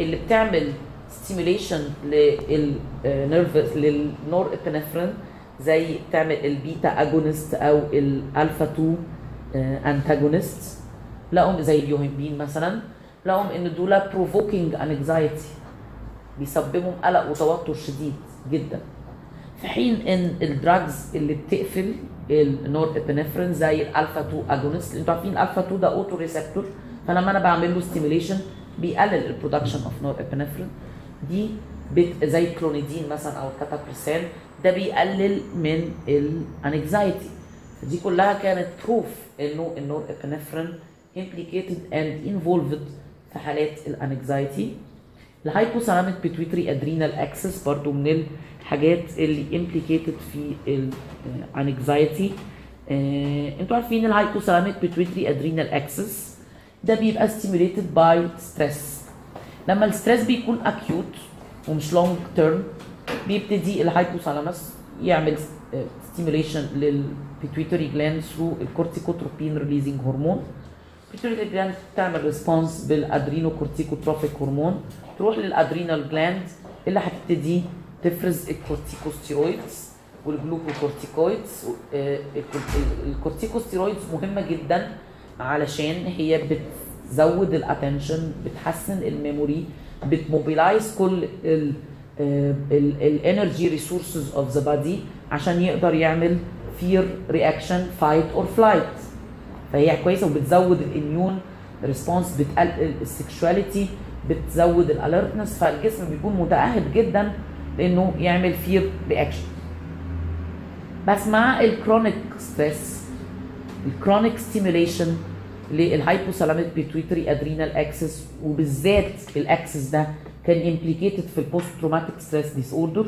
اللي بتعمل stimulation لل nerve لل norepinephrine زي بتعمل ال beta agonist أو الألفا 2 antagonist لقوا زي ال yohimbine مثلا. لقوا إن دول provoking anxiety بيسببوا قلق وتوتر شديد جدا. في حين إن ال drugs اللي بتقلل ال norepinephrine زي الألفا 2 agonist أنتوا عارفين الألفا 2 ده auto receptor فلما أنا بعمل له stimulation بيقلل ال production of norepinephrine دي بت زي الكلونيدين مثلا أو ال Catapresan ده بيقلل من ال anxiety فدي كلها كانت proof إنه ال norepinephrine implicated and involved في حالات ال anxiety ال hypothalamic pituitary adrenal axis برضو من الحاجات اللي implicated في ال anxiety أنتوا عارفين ال hypothalamic pituitary adrenal axis ده بيبقى stimulated by stress. لما ال stress بيكون acute ومش long term بيبتدي ال hypothalamus يعمل stimulation لل pituitary gland through ال corticotropin releasing hormone ال pituitary gland تعمل response بال adrenocorticotrophic hormone تروح لل adrenal gland اللي هتبتدي تفرز ال corticosteroids وال glucocorticoids ال cor- ال corticosteroids مهمه جدا علشان هي بتزود ال attention بتحسن ال memory بت mobilize كل ال energy resources of the body عشان يقدر يعمل fear reaction fight or flight فهي كويسة وبتزود ال immune response بتقلل ال sexuality بتزود ال alertness فالجسم بيكون متاهب جدا لإنه يعمل fear reaction بس مع ال chronic stress ال chronic stimulation لل hypothalamic pituitary adrenal axis وبالذات ال axis ده كان implicated في ال post traumatic stress disorder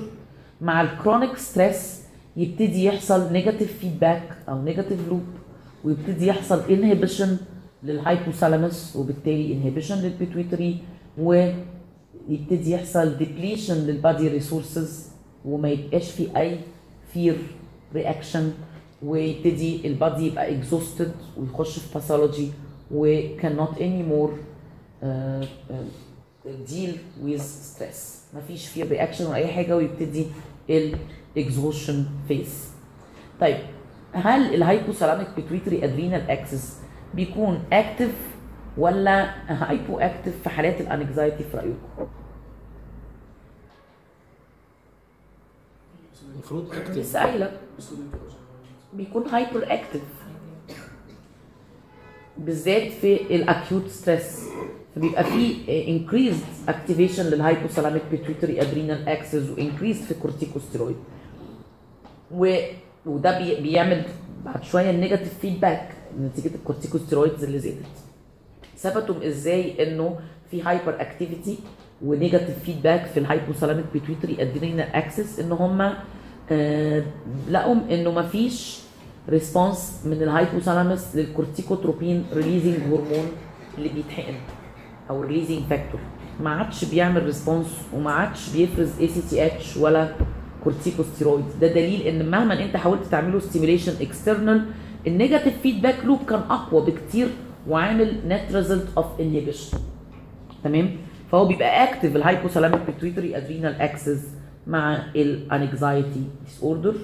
مع ال chronic stress يبتدي يحصل negative feedback أو negative loop ويبتدي يحصل inhibition لل hypothalamus وبالتالي inhibition لل pituitary ويبتدي يحصل depletion لل body resources وما يبقاش في أي fear reaction ويبتدي ال body يبقى exhausted ويخش في pathology و cannot anymore uh, uh, deal with stress. مفيش fear reaction ولا أي حاجة ويبتدي ال exhaustion phase طيب هل ال hypothalamic pituitary adrenal axis بيكون active ولا hypoactive في حالات ال anxiety في رأيكم؟ المفروض active لسه قايله بيكون hyperactive بالذات في ال acute stress فبيبقى في increased activation لل hypothalamic pituitary adrenal axis و increased في الكورتيكوستيرويد و... وده بي... بيعمل بعد شوية ال negative feedback نتيجة ال corticosteroids اللي زادت. ثبتوا إزاي إنه في hyperactivity و negative feedback في ال hypothalamic pituitary adrenal axis إن هم آه لقوا إنه ما فيش response من ال hypothalamus لل corticotropin releasing hormone اللي بيتحقن أو releasing factor ما عادش بيعمل response وما عادش بيفرز ACTH ولا كورتيكوستيرويد ده دليل إن مهما أنت حاولت تعمله stimulation external ال negative feedback loop كان أقوى بكتير وعامل net result of inhibition تمام؟ فهو بيبقى active ال hypothalamic pituitary adrenal axis مع ال anxiety disorder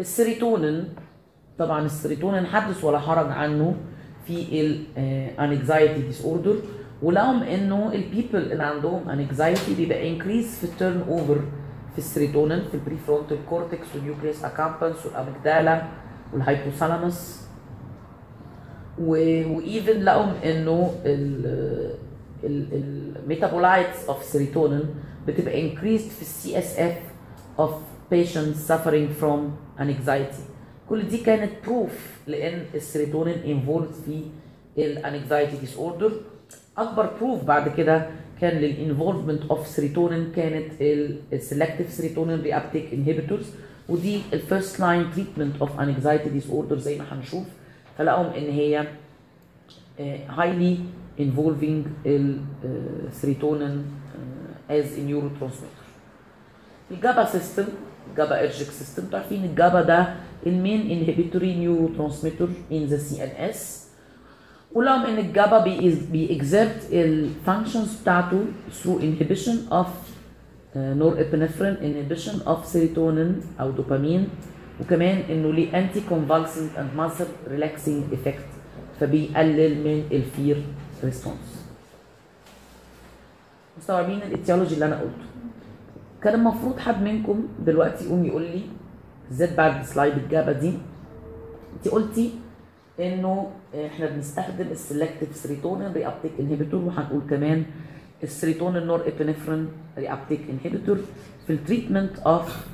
ال serotonin طبعا السيروتونين حدث ولا حرج عنه في ال anxiety disorder ولقوا إنه ال people اللي عندهم anxiety بيبقى increase في ال turnover في السيروتونين في البري فرونتال كورتكس والنيوكليس اكامبنس والاميجدالا والهايبوثالاموس وإيفن لقوا إنه ال metabolites of serotonin بتبقى increased في ال CSF of patients suffering from anxiety. كل دي كانت proof لأن ال serotonin involved في ال anxiety disorder أكبر proof بعد كده كان لل involvement of serotonin كانت ال selective serotonin reuptake inhibitors ودي ال first line treatment of anxiety disorder زي ما هنشوف فلقوا إن هي highly involving ال serotonin as a neurotransmitter. ال GABA system GABAergic system عارفين ال GABA ده ال main inhibitory neurotransmitter in the CNS ولهم ان ال GABA بي exert ال functions بتاعته through inhibition of uh, norepinephrine inhibition of serotonin أو دوبامين وكمان إنه ليه anticonvulsant and muscle relaxing effect فبيقلل من ال fear response مستوعبين ال etiology اللي أنا قلته. كان المفروض حد منكم دلوقتي يقوم يقول لي بالذات بعد slide ال GABA دي. انت قلتي انه إحنا بنستخدم ال selective serotonin reuptake inhibitor وهنقول كمان ال serotonin norepinephrine reuptake inhibitor في ال treatment of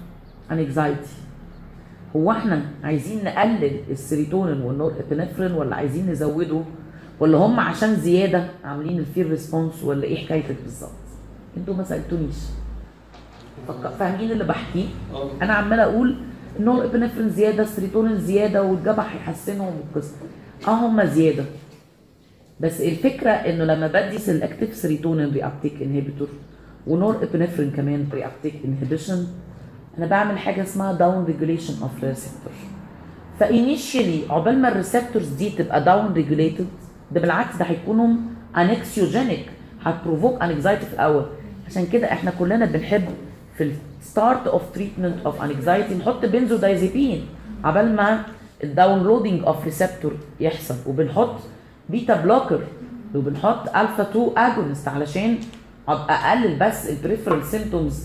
anxiety هو إحنا عايزين نقلل ال serotonin وال norepinephrine ولا عايزين نزوده ولا هم عشان زيادة عاملين ال fear response ولا إيه حكايتك بالظبط؟ أنتوا ما سألتونيش فاهمين اللي بحكيه؟ آه أنا عمال أقول ال norepinephrine زيادة السيروتونين زيادة والجبع هيحسنهم والقصة آه هم زيادة. بس الفكرة إنه لما بدي selective serotonin reuptake inhibitor و norepinephrine كمان reuptake inhibition أنا بعمل حاجة اسمها down regulation of receptor ف initially عقبال ما ال receptors دي تبقى down regulated ده بالعكس ده هيكونوا anxiogenic هت provoke anxiety في الأول. عشان كده إحنا كلنا بنحب في ال start of treatment of anxiety نحط بنزودايزيبين عبال ما ال downregulating of receptor يحصل. وبنحط beta blocker وبنحط الفا 2 agonist علشان ابقى أقلل بس ال peripheral symptoms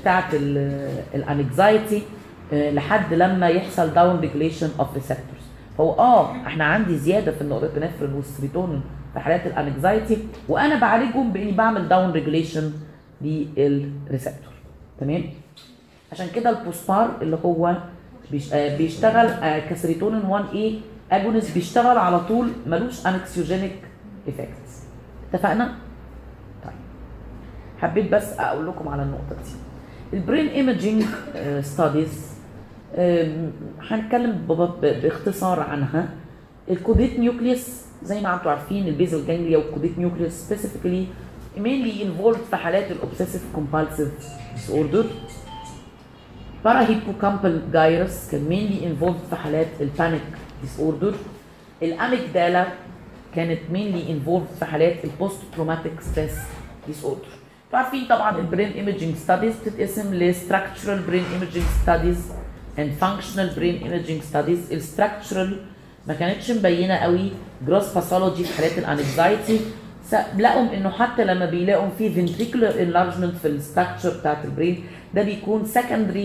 بتاعت ال anxiety لحد لما يحصل down regulation of receptors فهو آه إحنا عندي زيادة في ال norepinephrine وال serotonin في حالات ال anxiety وأنا بعالجهم بإني بعمل down regulation لل receptor تمام؟ عشان كده ال Buspar اللي هو آه، بيشتغل كسيروتونين 1 A agonist بيشتغل على طول ملوش anxiogenic effects اتفقنا؟ طيب. حبيت بس أقول لكم على النقطة دي. ال brain imaging studies هنتكلم باختصار عنها. ال caudate nucleus زي ما أنتم عارفين ال basal ganglia وال caudate nucleus specifically mainly involved في حالات ال obsessive compulsive disorder parahippocampal gyrus كان mainly involved في حالات ال panic disorder. ال amygdala كانت mainly involved في حالات ال post traumatic stress disorder. أنتوا عارفين طبعا ال brain imaging studies بتتقسم ل structural brain imaging studies and functional brain imaging studies ال structural ما كانتش مبينة قوي. gross pathology في حالات ال anxiety لقوا إنه حتى لما بيلاقوا في ventricular enlargement في ال structure بتاعت ال brain ده بيكون secondary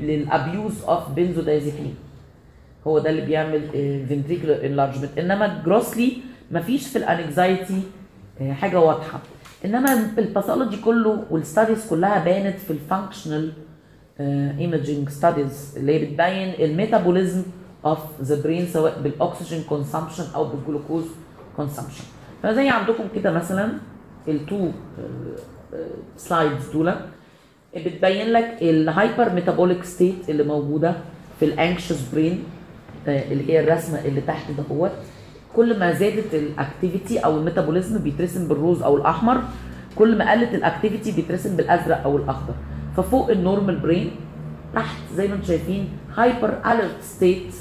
لل abuse of benzodiazepine هو ده اللي بيعمل ventricular enlargement. إنما grossly مفيش في ال anxiety حاجة واضحة. إنما ال pathology كله وال studies كلها بانت في ال functional imaging studies اللي هي بتبين ال metabolism of the brain سواء بال oxygen consumption أو بال glucose consumption فزي عندكم كده مثلا ال two slides دول بتبين لك ال hyper metabolic state اللي موجودة في ال anxious brain اللي هي الرسمة اللي تحت دهوت كل ما زادت ال activity أو ال metabolism بيترسم بالروز أو الأحمر كل ما قلت ال activity بيترسم بالأزرق أو الأخضر. ففوق ال normal brain تحت زي ما أنتم شايفين hyper alert state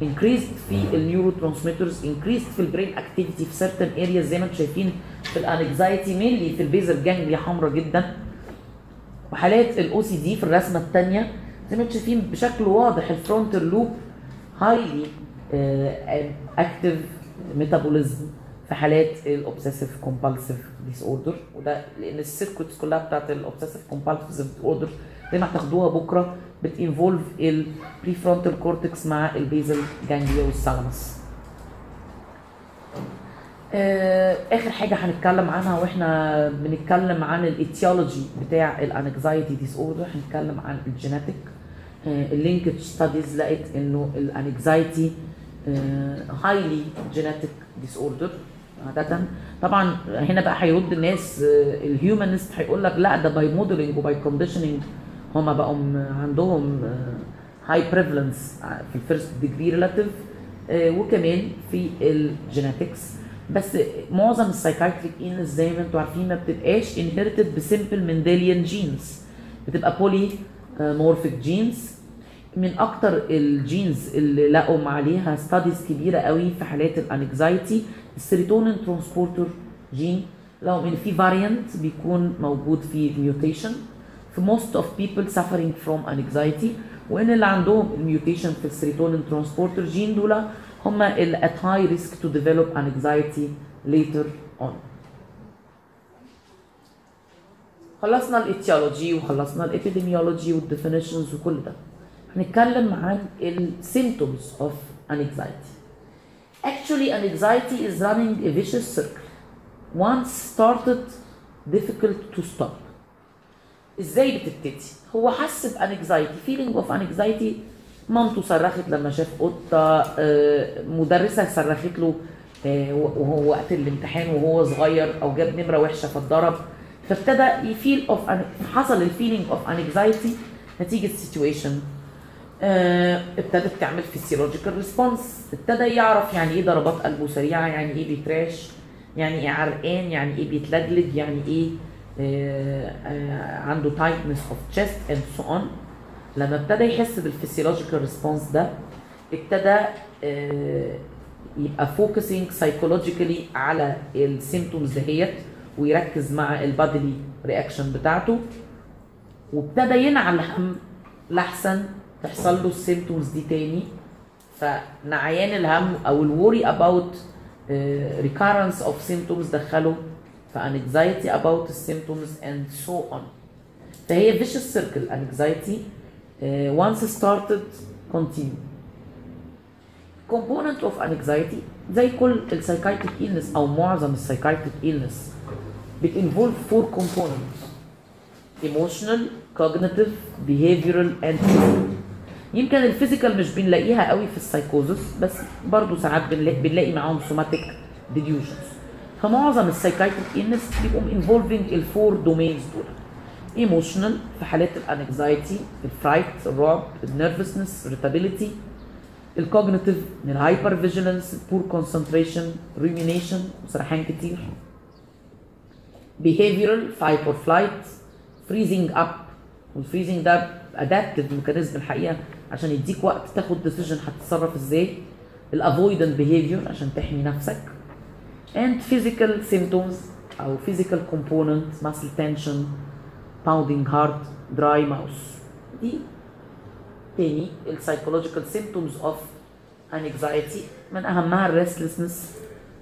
increased في ال neurotransmitters increased في ال brain activity في certain areas زي ما أنتم شايفين في ال anxiety mainly في ال basal ganglia حمراء جدا. وحالات ال OCD في الرسمة الثانية زي ما أنتم شايفين بشكل واضح ال frontal lobe highly active metabolism في حالات ال obsessive compulsive disorder وده لأن ال circuits كلها بتاعت ال obsessive compulsive disorder زي ما هتاخدوها بكرة. بت involve ال prefrontal cortex مع ال basal ganglia وال thalamus آخر حاجة هنتكلم عنها وإحنا بنتكلم عن ال etiology بتاع ال anxiety disorder هنتكلم عن ال genetic ال linkage studies لقت إنه ال anxiety highly genetic disorder عادة. طبعا هنا بقى هيرد الناس ال humanist هيقول لك لا ده باي موديلنج وباي كونديشننج هما بقوا عندهم high prevalence في ال first degree relative وكمان في ال genetics بس معظم ال psychiatric illness زي ما أنتم عارفين ما بتبقاش inherited ب simple Mendelian genes بتبقى polymorphic genes من أكتر ال genes اللي لقوا عليها studies كبيرة قوي في حالات ال anxiety ال serotonin transporter gene لو ان في variant بيكون موجود في mutation في most of people suffering from anxiety وان اللي عندهم الميوتيشن في السيروتونين ترانسبورتر جين دول هم اللي at high risk to develop anxiety later on. خلصنا الاتيولوجي وخلصنا الابيديميولوجي والديفينيشنز وكل ده. هنتكلم عن السيمتومز of anxiety. Actually anxiety is running a vicious circle. Once started difficult to stop. إزاي بتبتدي؟ هو حس ب anxiety feeling of anxiety مامته صرخت لما شاف قطة مدرسة صرخت له وهو وقت الامتحان وهو صغير أو جاب نمرة وحشة فاتضرب فابتدى ي feel of حصل ال feeling of anxiety نتيجة situation ابتدت تعمل physiological response ابتدى يعرف يعني إيه ضربات قلبه سريعة يعني إيه بيترعش يعني إيه عرقان يعني إيه بيتلجلج يعني إيه آه آه عنده tightness of chest and so on لما ابتدى يحس بال physiological response ده ابتدى آه يبقى focusing psychologically على ال symptoms دهيت ويركز مع ال bodily reaction بتاعته. وابتدى ينعى الهم لحسن تحصل له ال symptoms دي تاني. فنعيان الهم أو الوري اباوت recurrence of symptoms دخله. Anxiety about the symptoms and so on فهي vicious circle anxiety uh, once started continue component of anxiety زي كل السايكايتريك illness أو معظم السايكايتريك illness بتinvolve four components emotional cognitive behavioral and physical يمكن ال physical مش بنلاقيها قوي في السايكوزس بس برضه ساعات بنلاقي, بنلاقي معاهم somatic delusions فمعظم ال psychiatric illness بيبقوا involving ال four domains دول. emotional في حالات ال anxiety ال fright الرعب ال nervousness irritability. ال cognitive من ال hyper vigilance poor concentration rumination وسرحان كتير. Behavioral fight or flight freezing up. وال freezing ده adaptive mechanism الحقيقة عشان يديك وقت تاخد decision هتتصرف إزاي. ال avoidant behavior عشان تحمي نفسك. And physical symptoms أو physical component muscle tension pounding heart dry mouth دي تاني ال psychological symptoms of anxiety من اهمها ال restlessness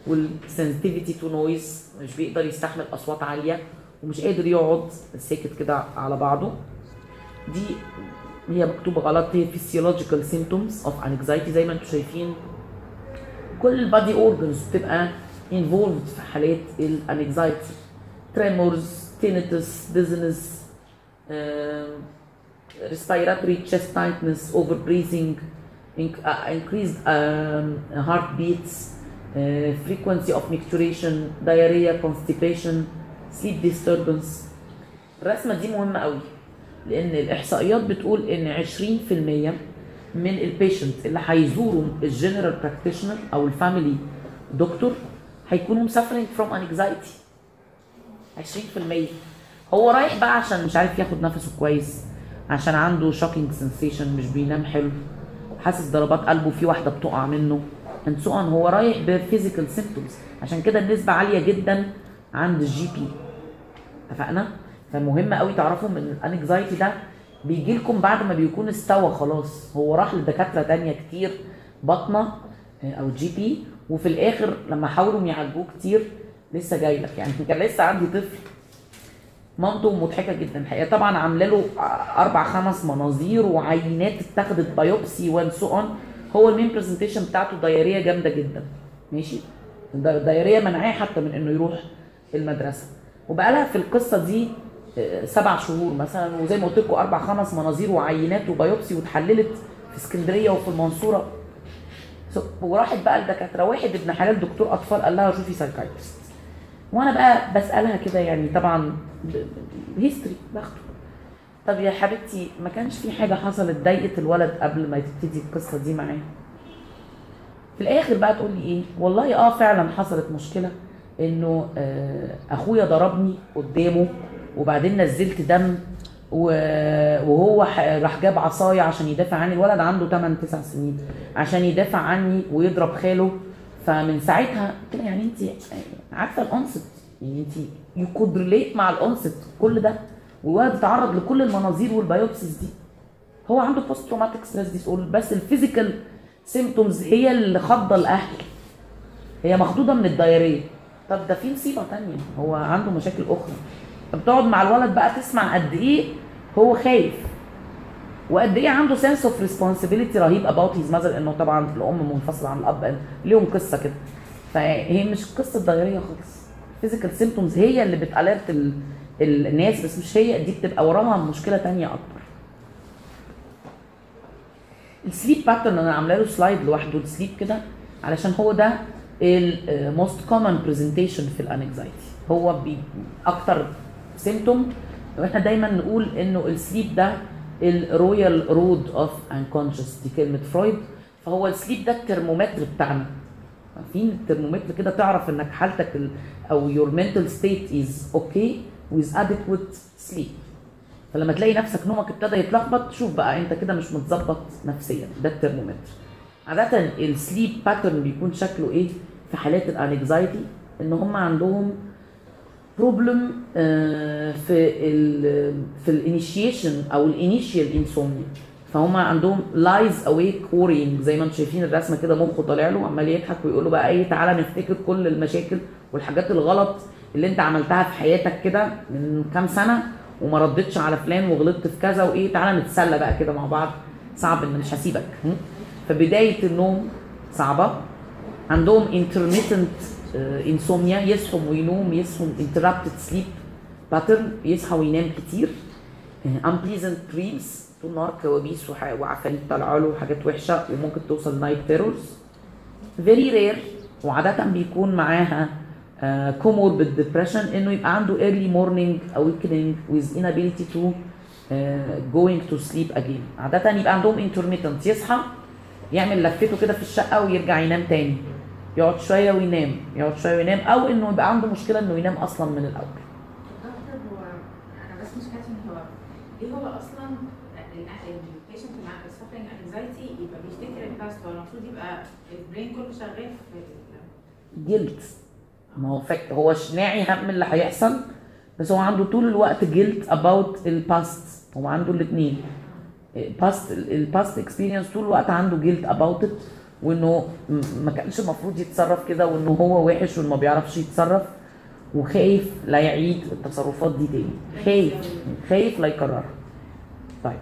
وال sensitivity to noise مش بيقدر يستحمل اصوات عاليه ومش قادر يقعد ساكت كده على بعضه دي هي مكتوبه غلط هي physiological symptoms of anxiety زي ما أنتم شايفين كل ال body organs بتبقى involved في حالات ال anxiety tremors tinnitus dizziness um, respiratory chest tightness over breathing inc- uh, increased um, heartbeats uh, frequency of micturition diarrhea constipation sleep disturbance الرسمه دي مهمه قوي لأن الاحصائيات بتقول ان 20% من ال patient اللي هيزوروا ال general practitioner أو ال family doctor هيكونوا suffering from anxiety. 20% هو رايح بقى عشان مش عارف ياخد نفسه كويس عشان عنده شوكينج سensation مش بينام حلو حاسس ضربات قلبه في واحدة بتقع منه. And so on. هو رايح ب physical symptoms عشان كده النسبة عالية جدا عند ال GP اتفقنا؟ فمهم قوي تعرفوا إن ال anxiety ده بيجي لكم بعد ما بيكون استوى خلاص. هو راح لدكاترة تانية كتير بطنة آه، أو GP وفي الآخر لما حاولوا يعالجوه كتير لسه جاي لك يعني. كان لسه عندي طفل مامته مخضوضة جدا الحقيقة. طبعا عاملة له أربع خمس مناظير وعينات اتاخدت biopsy and so on هو ال main presentation بتاعته diarrhea جامدة جدا. ماشي؟ ال diarrhea منعاه حتى من إنه يروح المدرسة. وبقى لها في القصة دي آه، سبع شهور مثلا وزي ما قلت لكم أربع خمس مناظير وعينات و biopsy واتحللت في اسكندرية وفي المنصورة. وراحت بقى الدكاترة. واحد ابن حلال دكتور أطفال قال لها شوفي psychiatrist وأنا بقى بسألها كده يعني طبعا هيستوري باخده. طب يا حبيبتي ما كانش في حاجة حصلت ضايقت الولد قبل ما تبتدي القصة دي معاه؟ في الآخر بقى تقول لي إيه؟ والله آه فعلا حصلت مشكلة إنه آه أخويا ضربني قدامه وبعدين نزلت دم وهو راح جاب عصاية عشان يدافع عني. الولد عنده 8 9 سنين عشان يدافع عني ويضرب خاله. فمن ساعتها لها يعني انت عارفة ال onset؟ يعني انت you could relate مع ال onset. كل ده. والولد اتعرض لكل المناظير وال biopsies دي. هو عنده post traumatic stress dis بس ال physical symptoms هي اللي خضة الاهل هي مخضوضة من ال diarrhea. طب ده في مصيبة تانية. هو عنده مشاكل أخرى. بتقعد مع الولد بقى تسمع قد إيه هو خايف. وقد إيه عنده sense of responsibility رهيب about his mother إنه طبعا الأم منفصلة عن الأب ليهم قصة كده. فهي مش قصة diarrhea خالص. physical symptoms هي اللي بت alert ال- الناس بس مش هي دي بتبقى وراها مشكلة تانية اكبر ال sleep pattern أنا عاملة له slide لوحده ال sleep كده علشان هو ده ال most common presentation في ال anxiety هو بي أكتر symptom وإحنا دايما نقول إنه ال sleep ده ال royal road of unconscious دي كلمة فرويد. فهو ال sleep ده الترمومتر بتاعنا. عارفين الترمومتر كده تعرف إنك حالتك ال أو your mental state is okay with adequate sleep. فلما تلاقي نفسك نومك ابتدى يتلخبط شوف بقى أنت كده مش متظبط نفسيا. ده الترمومتر. عادة ال sleep pattern بيكون شكله إيه؟ في حالات ال anxiety إن هم عندهم problem في ال في الانيشيشن أو ال initial insomnia فهم عندهم lies awake worrying. زي ما أنتم شايفين الرسمة كده مخه طالع له عمال يضحك ويقول له بقى إيه تعالى نفتكر كل المشاكل والحاجات الغلط اللي انت عملتها في حياتك كده من كام سنة وما ردتش على فلان وغلطت في كذا وإيه تعالى نتسلى بقى كده مع بعض. صعب إن مش هسيبك؟ فبداية النوم صعبة. عندهم intermittent insomnia يصحوا وينوم يصحوا interrupted sleep pattern يصحى وينام كتير. آه، unpleasant dreams طول النهار كوابيس وعفاريت طالعة له وحاجات وحشة وممكن توصل night terrors very rare وعادة بيكون معاها comorbid depression إنه يبقى عنده early morning awakening with inability to going to sleep again. عادة يبقى عندهم intermittent يصحى يعمل لفته كده في الشقة ويرجع ينام تاني. يقعد شوية وينام يقعد شوية وينام أو إنه يبقى عنده مشكلة إنه ينام أصلا من الأول. جلد ما هو فاك هو شناعي هم اللي هيحصل بس هو عنده طول الوقت جلد about الباست هو عنده الاثنين الباست الباست اكسبيرينس طول الوقت عنده جلد about it. وإنه ما كانش المفروض يتصرف كده وإنه هو وحش وإنه ما بيعرفش يتصرف وخايف لا يعيد التصرفات دي تاني. خايف خايف لا يكررها طيب.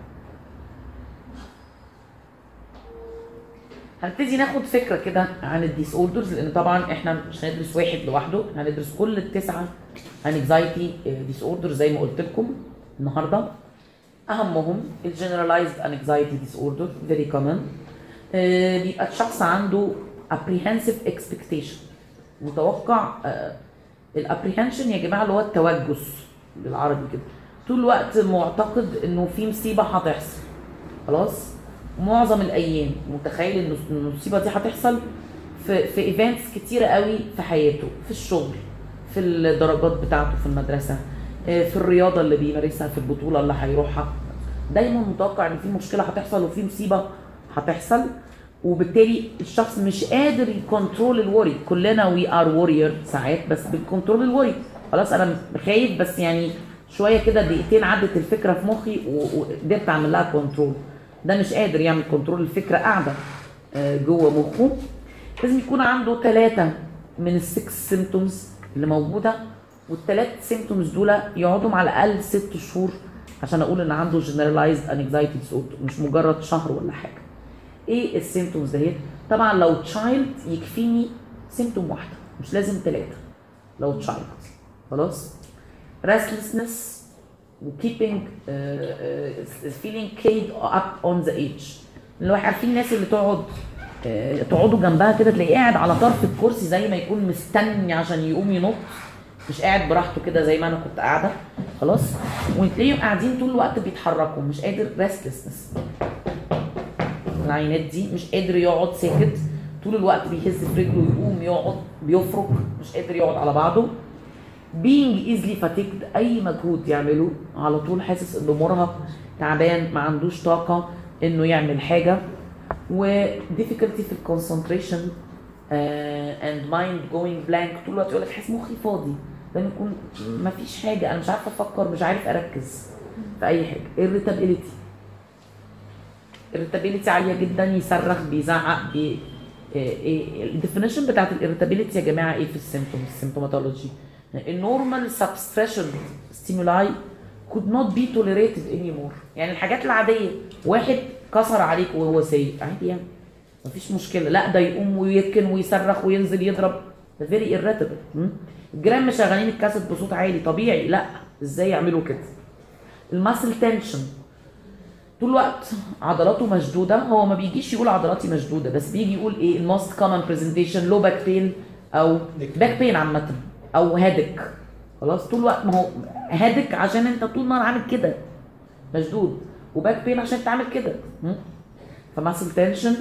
هنبتدي ناخد فكرة كده عن ال disorders لأن طبعا إحنا مش هندرس واحد لوحده. هندرس كل التسعة anxiety disorder زي ما قلت لكم النهارده. أهمهم ال generalized anxiety disorder very common بيبقى الشخص عنده apprehensive expectation. متوقع ال apprehension يا جماعة اللي هو التوجس بالعربي كده. طول الوقت معتقد إنه في مصيبة هتحصل. خلاص؟ معظم الأيام متخيل إن المصيبة دي هتحصل في في events كتيرة قوي في حياته في الشغل في الدرجات بتاعته في المدرسة آه، في الرياضة اللي بيمارسها في البطولة اللي هيروحها. دايما متوقع إن في مشكلة هتحصل وفي مصيبة هتحصل. وبالتالي الشخص مش قادر ي control ال worry. كلنا we are worrier ساعات بس بن control ال worry. خلاص أنا خايف بس يعني شوية كده دقيقتين عدت الفكرة في مخي وقدرت أعمل لها control ده مش قادر يعمل control الفكرة قاعدة آه، جوه مخه. لازم يكون عنده ثلاثة من ال six symptoms اللي موجودة. والثلاث symptoms دول يقعدوا على الأقل ست شهور عشان أقول إن عنده generalized anxiety disorder مش مجرد شهر ولا حاجة. إيه ال symptoms دهيت؟ طبعا لو child يكفيني symptom واحدة مش لازم ثلاثة لو child خلاص؟ restlessness و keeping feeling keyed up on the edge. اللي هو عارفين الناس اللي تقعد آه، تقعدوا جنبها كده تلاقيه قاعد على طرف الكرسي زي ما يكون مستني عشان يقوم ينط. مش قاعد براحته كده زي ما أنا كنت قاعدة. خلاص؟ وتلاقيهم قاعدين طول الوقت بيتحركوا مش قادر restlessness. العيانات دي مش قادر يقعد ساكت. طول الوقت بيهز في رجله يقوم يقعد بيفرك مش قادر يقعد على بعضه. Being easily fatigued أي مجهود يعمله على طول حاسس إنه مرهق تعبان ما عندوش طاقة إنه يعمل حاجة. و difficulty في الكونسنتريشن and mind going blank. طول الوقت يقول لك حاسس مخي فاضي. ده يكون ما فيش حاجة أنا مش عارفة أفكر مش عارف أركز في أي حاجة. Irritability. Irritability عالية جدا يصرخ بيزعق by ال definition بتاعت ال irritability يا جماعة إيه في ال symptoms ال symptomatology ال normal frustration stimuli could not be tolerated anymore. يعني الحاجات العادية واحد كسر عليك وهو سايق عادي يعني مفيش مشكلة. لا ده يقوم ويركن ويصرخ وينزل يضرب. ده very م? الجيران مشغلين الكاسيت بصوت عالي طبيعي. لا إزاي يعملوا كده؟ ال muscle tension. طول الوقت عضلاته مشدودة. هو ما بيجيش يقول عضلاتي مشدودة بس بيجي يقول إيه ال most common presentation low back pain أو back pain عامة أو headache خلاص طول الوقت ما هو headache عشان أنت طول النهار عامل كده مشدود. و back pain عشان أنت عامل كده? ف muscle tension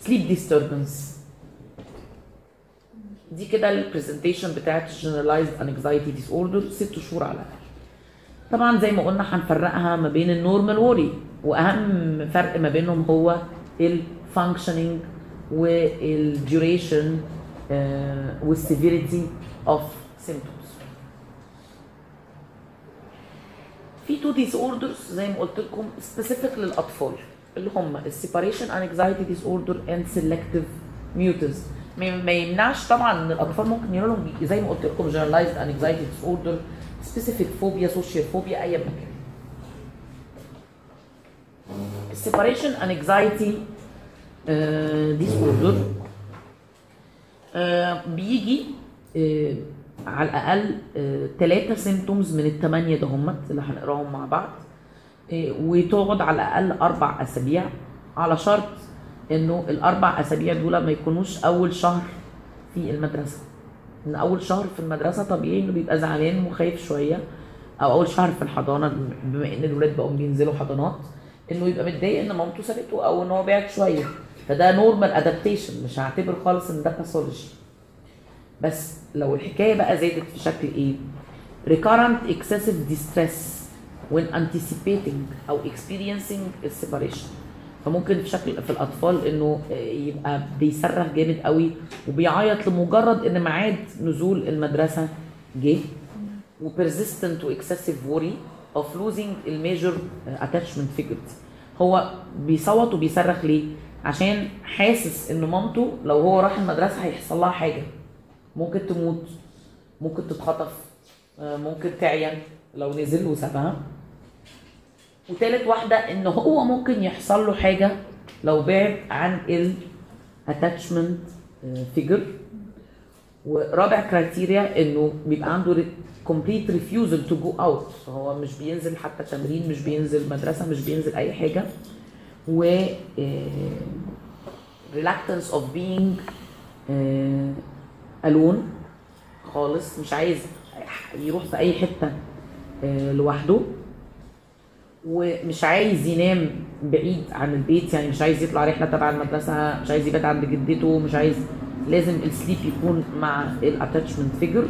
sleep disturbance دي كده ال presentation بتاعت ال generalized anxiety disorder ست شهور على الأقل. طبعا زي ما قلنا هنفرقها ما بين ال normal worry وأهم فرق ما بينهم هو ال functioning وال duration وال severity of symptoms. في two disorders زي ما قلت لكم specific للأطفال اللي هم ال separation anxiety disorder and selective mutism ما يمنعش طبعا إن الأطفال ممكن يجي لهم زي ما قلت لكم generalized anxiety disorder specific phobia social phobia أي مكان ال separation anxiety disorder بيجي آه، على الأقل ثلاثة symptoms من الثمانية ده هم اللي هنقراهم مع بعض. آه، وتقعد على الأقل أربع أسابيع على شرط إنه الأربع أسابيع دول ما يكونوش أول شهر في المدرسة. إن أول شهر في المدرسة طبيعي إنه بيبقى زعلان وخايف شوية أو أول شهر في الحضانة بما إن الولاد بقوا بينزلوا حضانات. إنه يبقى متضايق إن مامته سابته أو إن هو بعد شوية. فده normal adaptation مش هعتبر خالص إن ده pathology بس لو الحكاية بقى زادت في شكل إيه؟ recurrent excessive distress when anticipating أو experiencing ال separation فممكن في شكل في الأطفال إنه يبقى بيصرخ جامد قوي وبيعيط لمجرد إن ميعاد نزول المدرسة جه. و persistent و excessive worry. Of losing ال major attachment figures هو بيصوت وبيصرخ ليه؟ عشان حاسس إن مامته لو هو راح المدرسة هيحصل لها حاجة. ممكن تموت ممكن تتخطف آه، ممكن تعيا لو نزل وسابها وتالت واحدة إن هو ممكن يحصل له حاجة لو بعد عن ال attachment آه، figure. ورابع كرايتيريا إنه بيبقى عنده complete refusal to go out. هو مش بينزل حتى تمرين مش بينزل مدرسة مش بينزل أي حاجة. و of being آه، alone خالص مش عايز يروح في أي حتة آه، لوحده. ومش عايز ينام بعيد عن البيت يعني مش عايز يطلع رحلة تبع المدرسة مش عايز يبات عند جدته مش عايز لازم ال sleep يكون مع ال attachment figure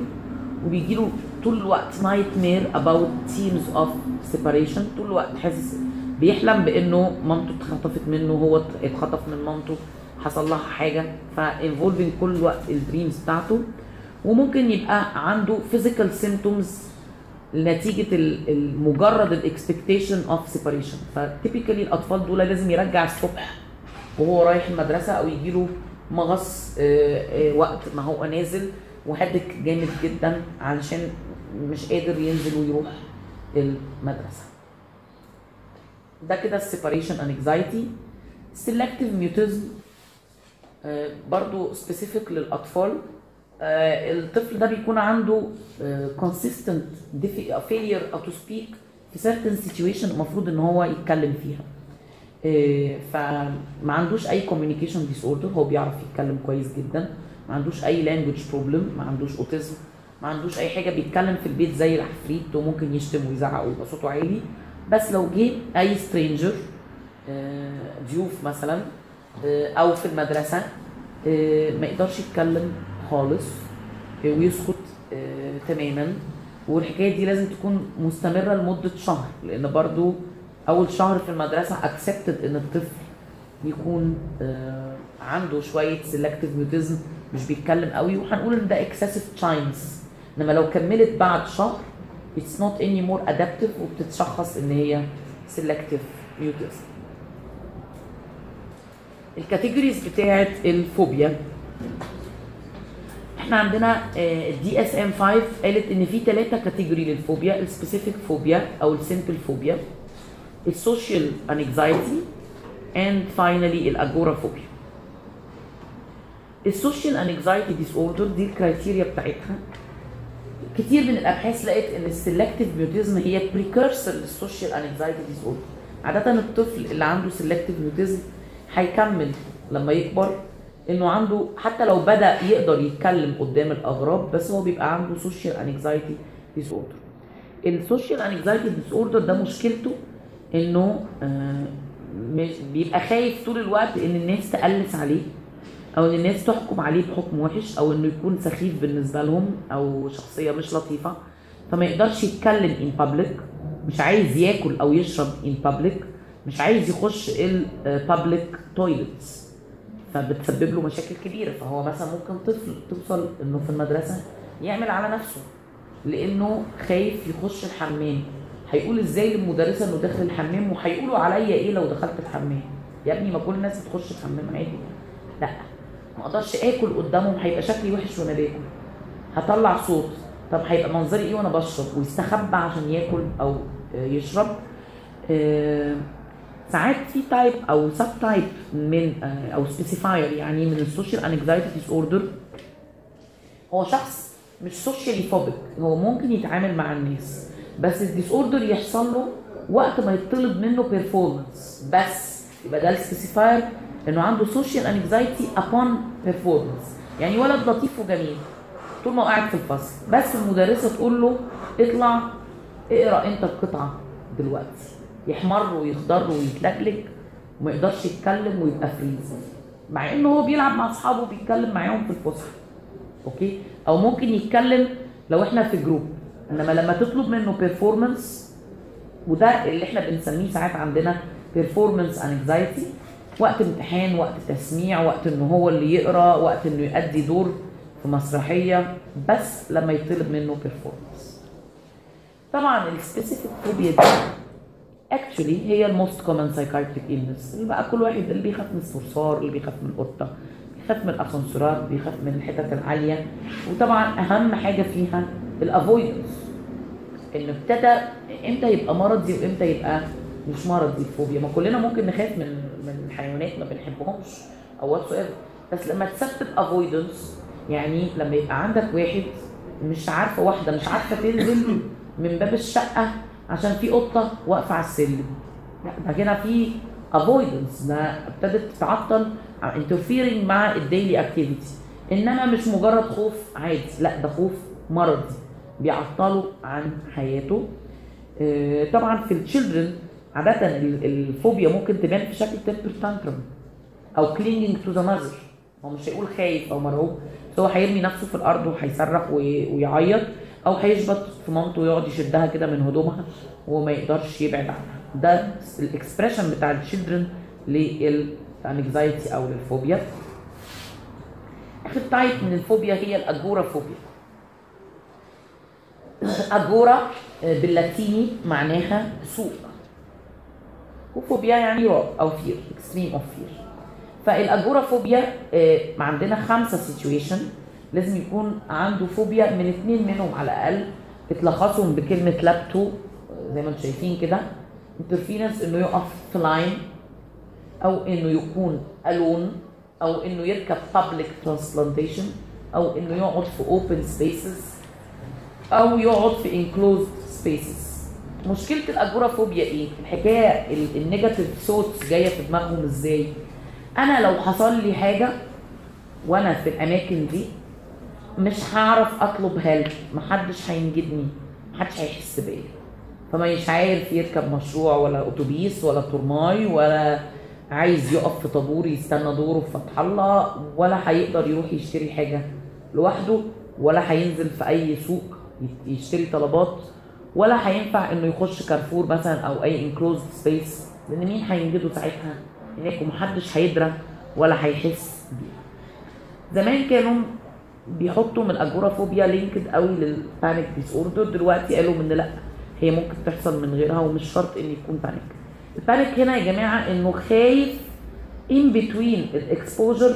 وبيجي له طول الوقت nightmare about themes of separation طول الوقت حاسس بيحلم بإنه مامته اتخطفت منه هو اتخطف من مامته حصل لها حاجة ف involving كل الوقت ال dreams بتاعته. وممكن يبقى عنده physical symptoms نتيجة ال- ال- مجرد ال expectation of separation ف typically الأطفال دول لازم يرجع الصبح وهو رايح المدرسة أو يجيله مغص آه، آه، وقت ما هو نازل. و headache جامد جدا علشان مش قادر ينزل ويروح المدرسة. ده كده ال separation anxiety selective mutism برضو specific للأطفال. آه، الطفل ده بيكون عنده consistent diffi- failure to speak في certain situation المفروض إن هو يتكلم فيها. فما عندوش أي communication disorder هو بيعرف يتكلم كويس جدا. ما عندوش أي language problem ما عندوش autism ما عندوش أي حاجة بيتكلم في البيت زي العفريت وممكن يشتم ويزعق ويبقى صوته عالي بس لو جه أي stranger ضيوف مثلا آه، أو في المدرسة ما يقدرش يتكلم خالص ويسكت تماما. والحكاية دي لازم تكون مستمرة لمدة شهر لأن برضو أول شهر في المدرسة accepted إن الطفل يكون آه، عنده شوية selective mutism مش بيتكلم قوي وهنقول إن ده excessive shyness إنما لو كملت بعد شهر it's not anymore adaptive وبتتشخص إن هي selective mutism. ال categories بتاعت الفوبيا. إحنا عندنا ال DSM 5 قالت إن في ثلاثة category للفوبيا ال specific phobia أو ال simple phobia ال social anxiety and finally ال agoraphobia ال social anxiety disorder دي ال criteria بتاعتها. كتير من الأبحاث لقت إن ال selective mutism هي precursor لل social anxiety disorder عادة الطفل اللي عنده selective mutism هيكمل لما يكبر إنه عنده حتى لو بدأ يقدر يتكلم قدام الأغراب بس هو بيبقى عنده social anxiety disorder ال social anxiety disorder ده مشكلته انه آه، مش بيبقى خايف طول الوقت إن الناس تقلس عليه أو إن الناس تحكم عليه بحكم وحش أو إنه يكون سخيف بالنسبة لهم أو شخصية مش لطيفة. فما يقدرش يتكلم ان بابليك مش عايز ياكل أو يشرب ان بابليك مش عايز يخش البابليك تويلتس فبتسبب له مشاكل كبيرة. فهو مثلا ممكن طفل توصل إنه في المدرسة يعمل على نفسه لأنه خايف يخش الحمام. هيقول إزاي للمدرسه إنه داخل الحمام وهيقولوا عليا إيه لو دخلت الحمام؟ يا ابني ما كل الناس بتخش الحمام عادي. لا ما أقدرش آكل قدامهم هيبقى شكلي وحش وأنا باكل. هطلع صوت. طب هيبقى منظري إيه وأنا بشرب؟ ويستخبى عشان ياكل أو يشرب. آه، ساعات في type أو subtype من آه، أو specifier يعني من ال social anxiety disorder هو شخص مش socially phobic هو ممكن يتعامل مع الناس. بس ال disorder يحصل له وقت ما يطلب منه performance بس يبقى ده ال specifier انه عنده social anxiety upon performance يعني ولد لطيف وجميل. طول ما هو قاعد في الفصل. بس المدرسة تقول له اطلع اقرأ انت القطعة دلوقتي. يحمر ويخضر ويتلجلج وما يقدرش يتكلم ويبقى freeze. مع إنه هو بيلعب مع أصحابه بيتكلم معاهم في الفسحه okay؟ أو ممكن يتكلم لو إحنا في group انما لما تطلب منه performance وده اللي إحنا بنسميه ساعات عندنا performance anxiety وقت امتحان وقت تسميع وقت إن هو اللي يقرأ وقت إنه يؤدي دور في مسرحية بس لما يطلب منه performance. طبعا ال specific phobia دي actually هي ال most common psychiatric illness. اللي بقى كل واحد اللي بيخاف من الصرصار اللي بيخاف من القطة بيخاف من الأسانسيرات بيخاف من الحتت العالية. وطبعا أهم حاجة فيها ال avoidance إنه ابتدى إمتى يبقى مرضي وإمتى يبقى مش مرضي. الفوبيا ما كلنا ممكن نخاف من من حيوانات ما بنحبهمش أو whatever بس لما تسبب avoidance يعني لما يبقى عندك واحد مش عارفة واحدة مش عارفة تنزل من باب الشقة عشان في قطة واقفة على السلم. لا ده هنا في avoidance ده ابتدت تتعطل interfering مع ال daily activity إنما مش مجرد خوف عادي. لا ده خوف مرضي. بيعطله عن حياته. آه، طبعا في ال children عادة ال- الفوبيا ممكن تبان في شكل temper tantrum أو clinging to the mother هو مش هيقول خايف أو مرعوب بس هو هيرمي نفسه في الأرض وهيصرخ وي- ويعيط أو هيشبط في مامته ويقعد يشدها كده من هدومها وما يقدرش يبعد عنها. ده ال expression بتاع ال children لل anxiety أو للفوبيا آخر type من الفوبيا هي ال agora agora آه، باللاتيني معناها سوق وفوبيا يعني رعب أو fear extreme of fear فال agoraphobia آه، عندنا خمسة situation لازم يكون عنده فوبيا من اثنين منهم على الأقل. بتلخصهم بكلمة لابتو آه، زي ما أنتم شايفين كده. interference إنه يقف في line أو إنه يكون alone أو إنه يركب public transportation أو إنه يقعد في open spaces. أو يقعد في enclosed spaces. مشكلة ال agoraphobia إيه؟ الحكاية ال- ال negative thoughts جاية في دماغهم إزاي؟ أنا لو حصل لي حاجة وأنا في الأماكن دي مش هعرف أطلب help محدش هينجدني محدش هيحس بيا. فمش عارف يركب مشروع ولا أتوبيس ولا ترماي ولا عايز يقف في طابور يستنى دوره في فتح الله ولا هيقدر يروح يشتري حاجة لوحده ولا هينزل في أي سوق. يشتري طلبات ولا هينفع إنه يخش كارفور مثلا أو أي enclosed space لأن مين هينجده ساعتها؟ هناك ومحدش هيدرى ولا هيحس بيه. زمان كانوا بيحطوا من ال agoraphobia linked قوي لل panic disorder دلوقتي قالوا ان لأ هي ممكن تحصل من غيرها ومش شرط إن يكون بانيك ال panic هنا يا جماعة إنه خايف ان between ال exposure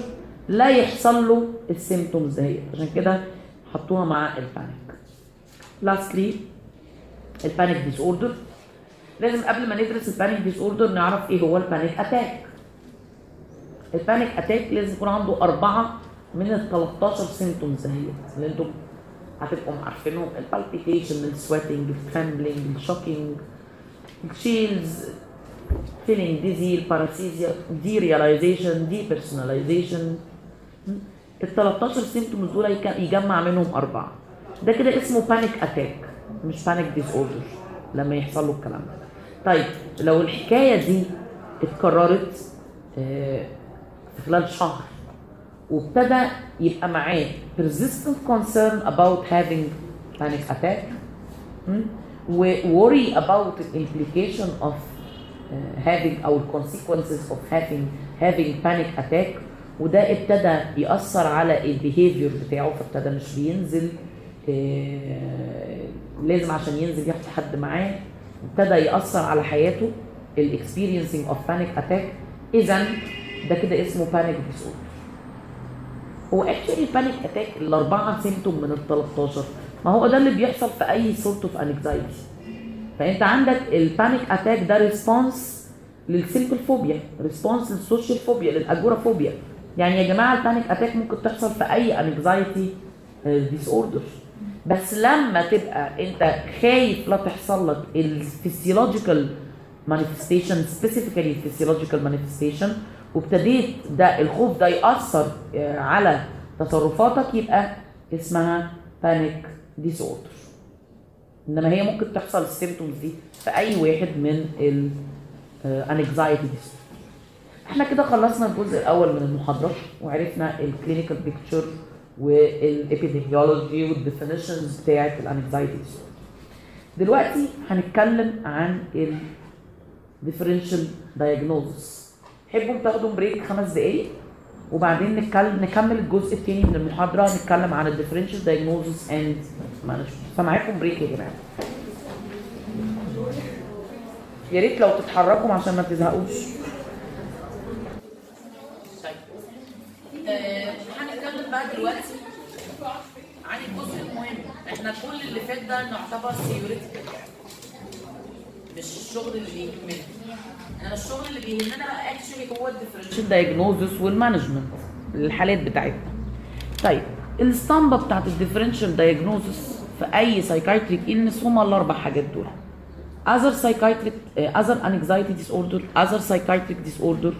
لا يحصل له ال symptoms دهيت عشان كده حطوها مع ال panic lastly ال panic disorder لازم قبل ما ندرس ال panic disorder نعرف إيه هو ال panic attack ال panic attack لازم يكون عنده أربعة من ال 13 symptoms اهي اللي أنتم هتبقوا عارفينهم. البالبيتيشن السويتنج الترمبلينج الشوكينج الشيلز feeling dizzy ال paresthesia depersonalization ال 13 symptoms دول يجمع منهم أربعة. ده كده اسمه panic attack مش panic disorder لما يحصل له الكلام ده طيب لو الحكاية دي اتكررت آه، في خلال شهر وابتدى يبقى معاه persistent concern about having panic attack? و worry about the implication of uh, having أو consequences of having having panic attack وده ابتدى يأثر على ال behavior بتاعه فابتدى مش بينزل آه، لازم عشان ينزل ياخد حد معاه. ابتدى يأثر على حياته ال experiencing of panic attack اذا ده كده اسمه panic dis هو actually ال panic attack الأربعة symptom من ال 13 ما هو ده اللي بيحصل في أي sort of anxiety فأنت عندك ال panic attack ده response لل simple phobia response لل social phobia لل agoraphobia يعني يا جماعة ال panic attack ممكن تحصل في أي anxiety disorder بس لما تبقى انت خايف لا تحصل لك ال physiological manifestation specifically physiological manifestation وابتديت ده الخوف ده يأثر آه، على تصرفاتك يبقى اسمها panic disorder إنما هي ممكن تحصل ال symptoms دي في أي واحد من ال anxiety dis إحنا كده خلصنا الجزء الأول من المحاضرة وعرفنا ال clinical picture وال epidemiology وال definitions بتاعت ال anxiety دلوقتي هنتكلم عن ال differential diagnosis. تحبوا تاخدوا break خمس دقايق وبعدين نتكلم نكمل الجزء الثاني من المحاضرة نتكلم عن ال differential diagnosis and management. فمعاكم break يا جماعة. يا ريت لو تتحركوا عشان ما تزهقوش. هنتكلم بقى دلوقتي عن الجزء المهم. إحنا كل اللي فات ده نعتبر theoretical مش الشغل اللي بيهمنا. أنا الشغل اللي بيهمنا بقى actually هو ال differential diagnosis وال management الحالات بتاعتنا. طيب الاسطمبه بتاعت ال differential diagnosis في أي psychiatric illness هما الأربع حاجات دول. Other psychiatric other anxiety disorder other psychiatric disorder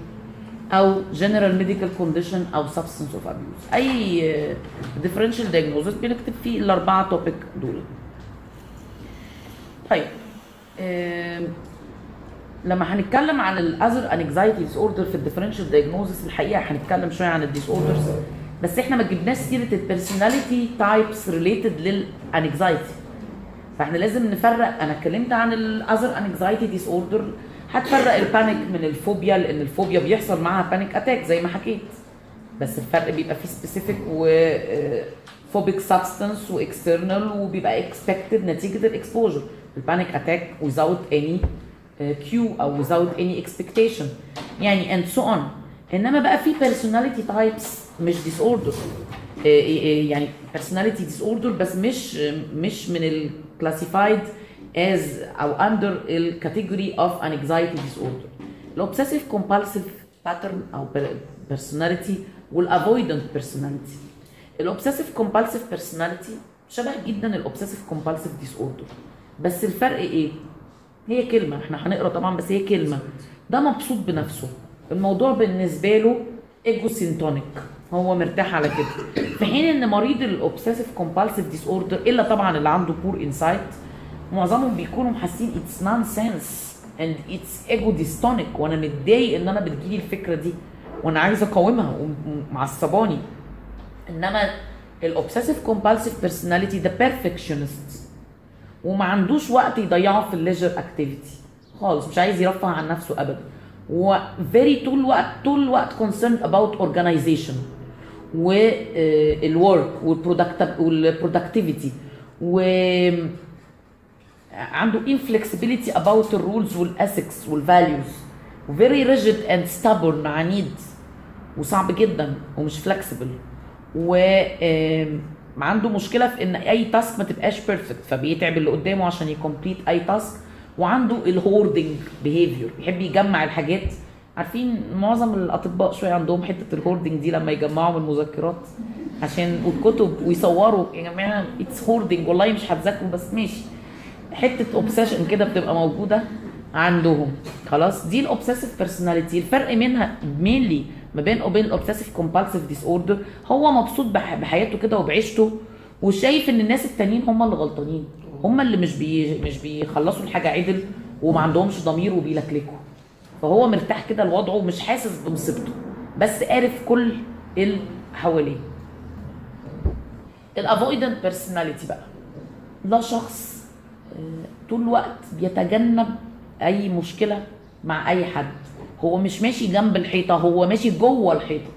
أو general medical condition أو substance of abuse. أي uh, differential diagnosis بنكتب فيه الأربعة topic دول. طيب لما هنتكلم عن ال other anxiety disorder في ال differential diagnosis الحقيقة هنتكلم شوية عن ال disorders بس إحنا ما جبناش سيرة ال personality types related لل anxiety فإحنا لازم نفرق. أنا اتكلمت عن ال other anxiety disorder هتفرق ال panic من الفوبيا لأن الفوبيا بيحصل معاها panic attack زي ما حكيت. بس الفرق بيبقى فيه specific و phobic substance و external وبيبقى expected نتيجة ال exposure ال panic attack without any cue أو without any expectation. يعني and so on. إنما بقى في personality types مش disorder. آه، آه، يعني personality disorder بس مش مش من ال classified as أو under ال category of anxiety disorder. ال obsessive compulsive pattern أو per- personality وال avoidant personality. ال obsessive compulsive personality شبه جدا ال obsessive compulsive disorder بس الفرق إيه؟ هي كلمة إحنا هنقرأ طبعا بس هي كلمة. ده مبسوط بنفسه. الموضوع بالنسبة له egosyntonic هو مرتاح على كده. في حين إن مريض ال obsessive compulsive disorder إلا طبعا اللي عنده poor insight معظمهم بيكونوا حاسين it's nonsense and it's ego dystonic وأنا متضايق ان أنا بتجيلي الفكرة دي. وأنا عايز اقاومها ومعصباني انما ال obsessive compulsive personality ده perfectionist وما عندوش وقت يضيعه في ال leisure activity خالص مش عايز يرفه عن نفسه ابدا. و very طول الوقت طول الوقت concerned about organization وال work وال productivity و عنده inflexibility about the rules وال ethics وال values very rigid and stubborn عنيد. وصعب جدا ومش flexible. و عنده مشكلة في إن أي task ما تبقاش perfect فبيتعب اللي قدامه عشان ي complete أي task وعنده ال hoarding behavior بيحب يجمع الحاجات. عارفين معظم الأطباء شوية عندهم حتة ال hoarding دي لما يجمعوا من المذكرات عشان والكتب ويصوروا. يا جماعة it's hoarding والله مش هتذاكروا بس ماشي. حتة obsession كده بتبقى موجودة عندهم. خلاص دي ال obsessive personality الفرق منها mainly ما بين وبين ال obsessive compulsive disorder هو مبسوط بح- بحياته كده وبعيشته وشايف إن الناس التانيين هم اللي غلطانين. هم اللي مش بي مش بيخلصوا الحاجة عدل وما عندهمش ضمير وبيلكلكوا. فهو مرتاح كده لوضعه ومش حاسس بمصيبته بس عارف كل اللي حواليه. ال avoidant personality بقى. ده شخص طول الوقت بيتجنب أي مشكلة مع أي حد. هو مش ماشي جنب الحيطة هو ماشي جوه الحيطة.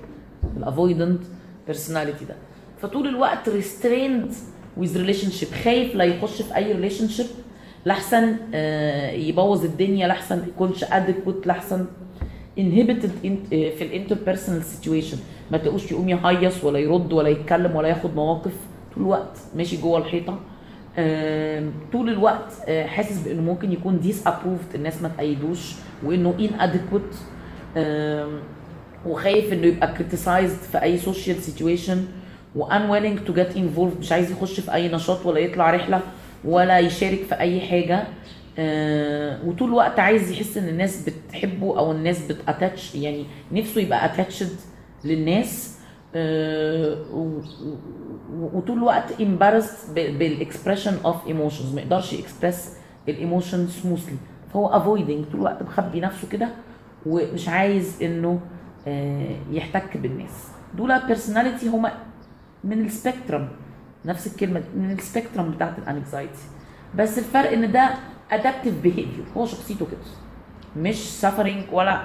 ال avoidant personality ده. فطول الوقت restrained with relationship خايف لا يخش في أي relationship لاحسن يبوظ الدنيا لاحسن يكونش adequate لاحسن inhibited في ال interpersonal situation ما تلاقوش يقوم يهيص ولا يرد ولا يتكلم ولا ياخد مواقف. طول الوقت ماشي جوه الحيطة. طول الوقت آه، حاسس بإنه ممكن يكون disapproved الناس ما تأيدوش وإنه inadequate وخايف إنه يبقى criticized في أي social situation و unwilling to get involved مش عايز يخش في أي نشاط ولا يطلع رحلة ولا يشارك في أي حاجة وطول الوقت عايز يحس إن الناس بتحبه أو الناس بت attach يعني نفسه يبقى attached للناس. وطول الوقت embarrassed بال expression of emotions ما يقدرش ي express ال emotion smoothly فهو avoiding طول الوقت مخبي نفسه كده ومش عايز إنه آه، يحتك بالناس. دول personality هما من ال spectrum نفس الكلمة من ال spectrum بتاعت ال anxiety بس الفرق إن ده adaptive behavior هو شخصيته كده. مش suffering ولا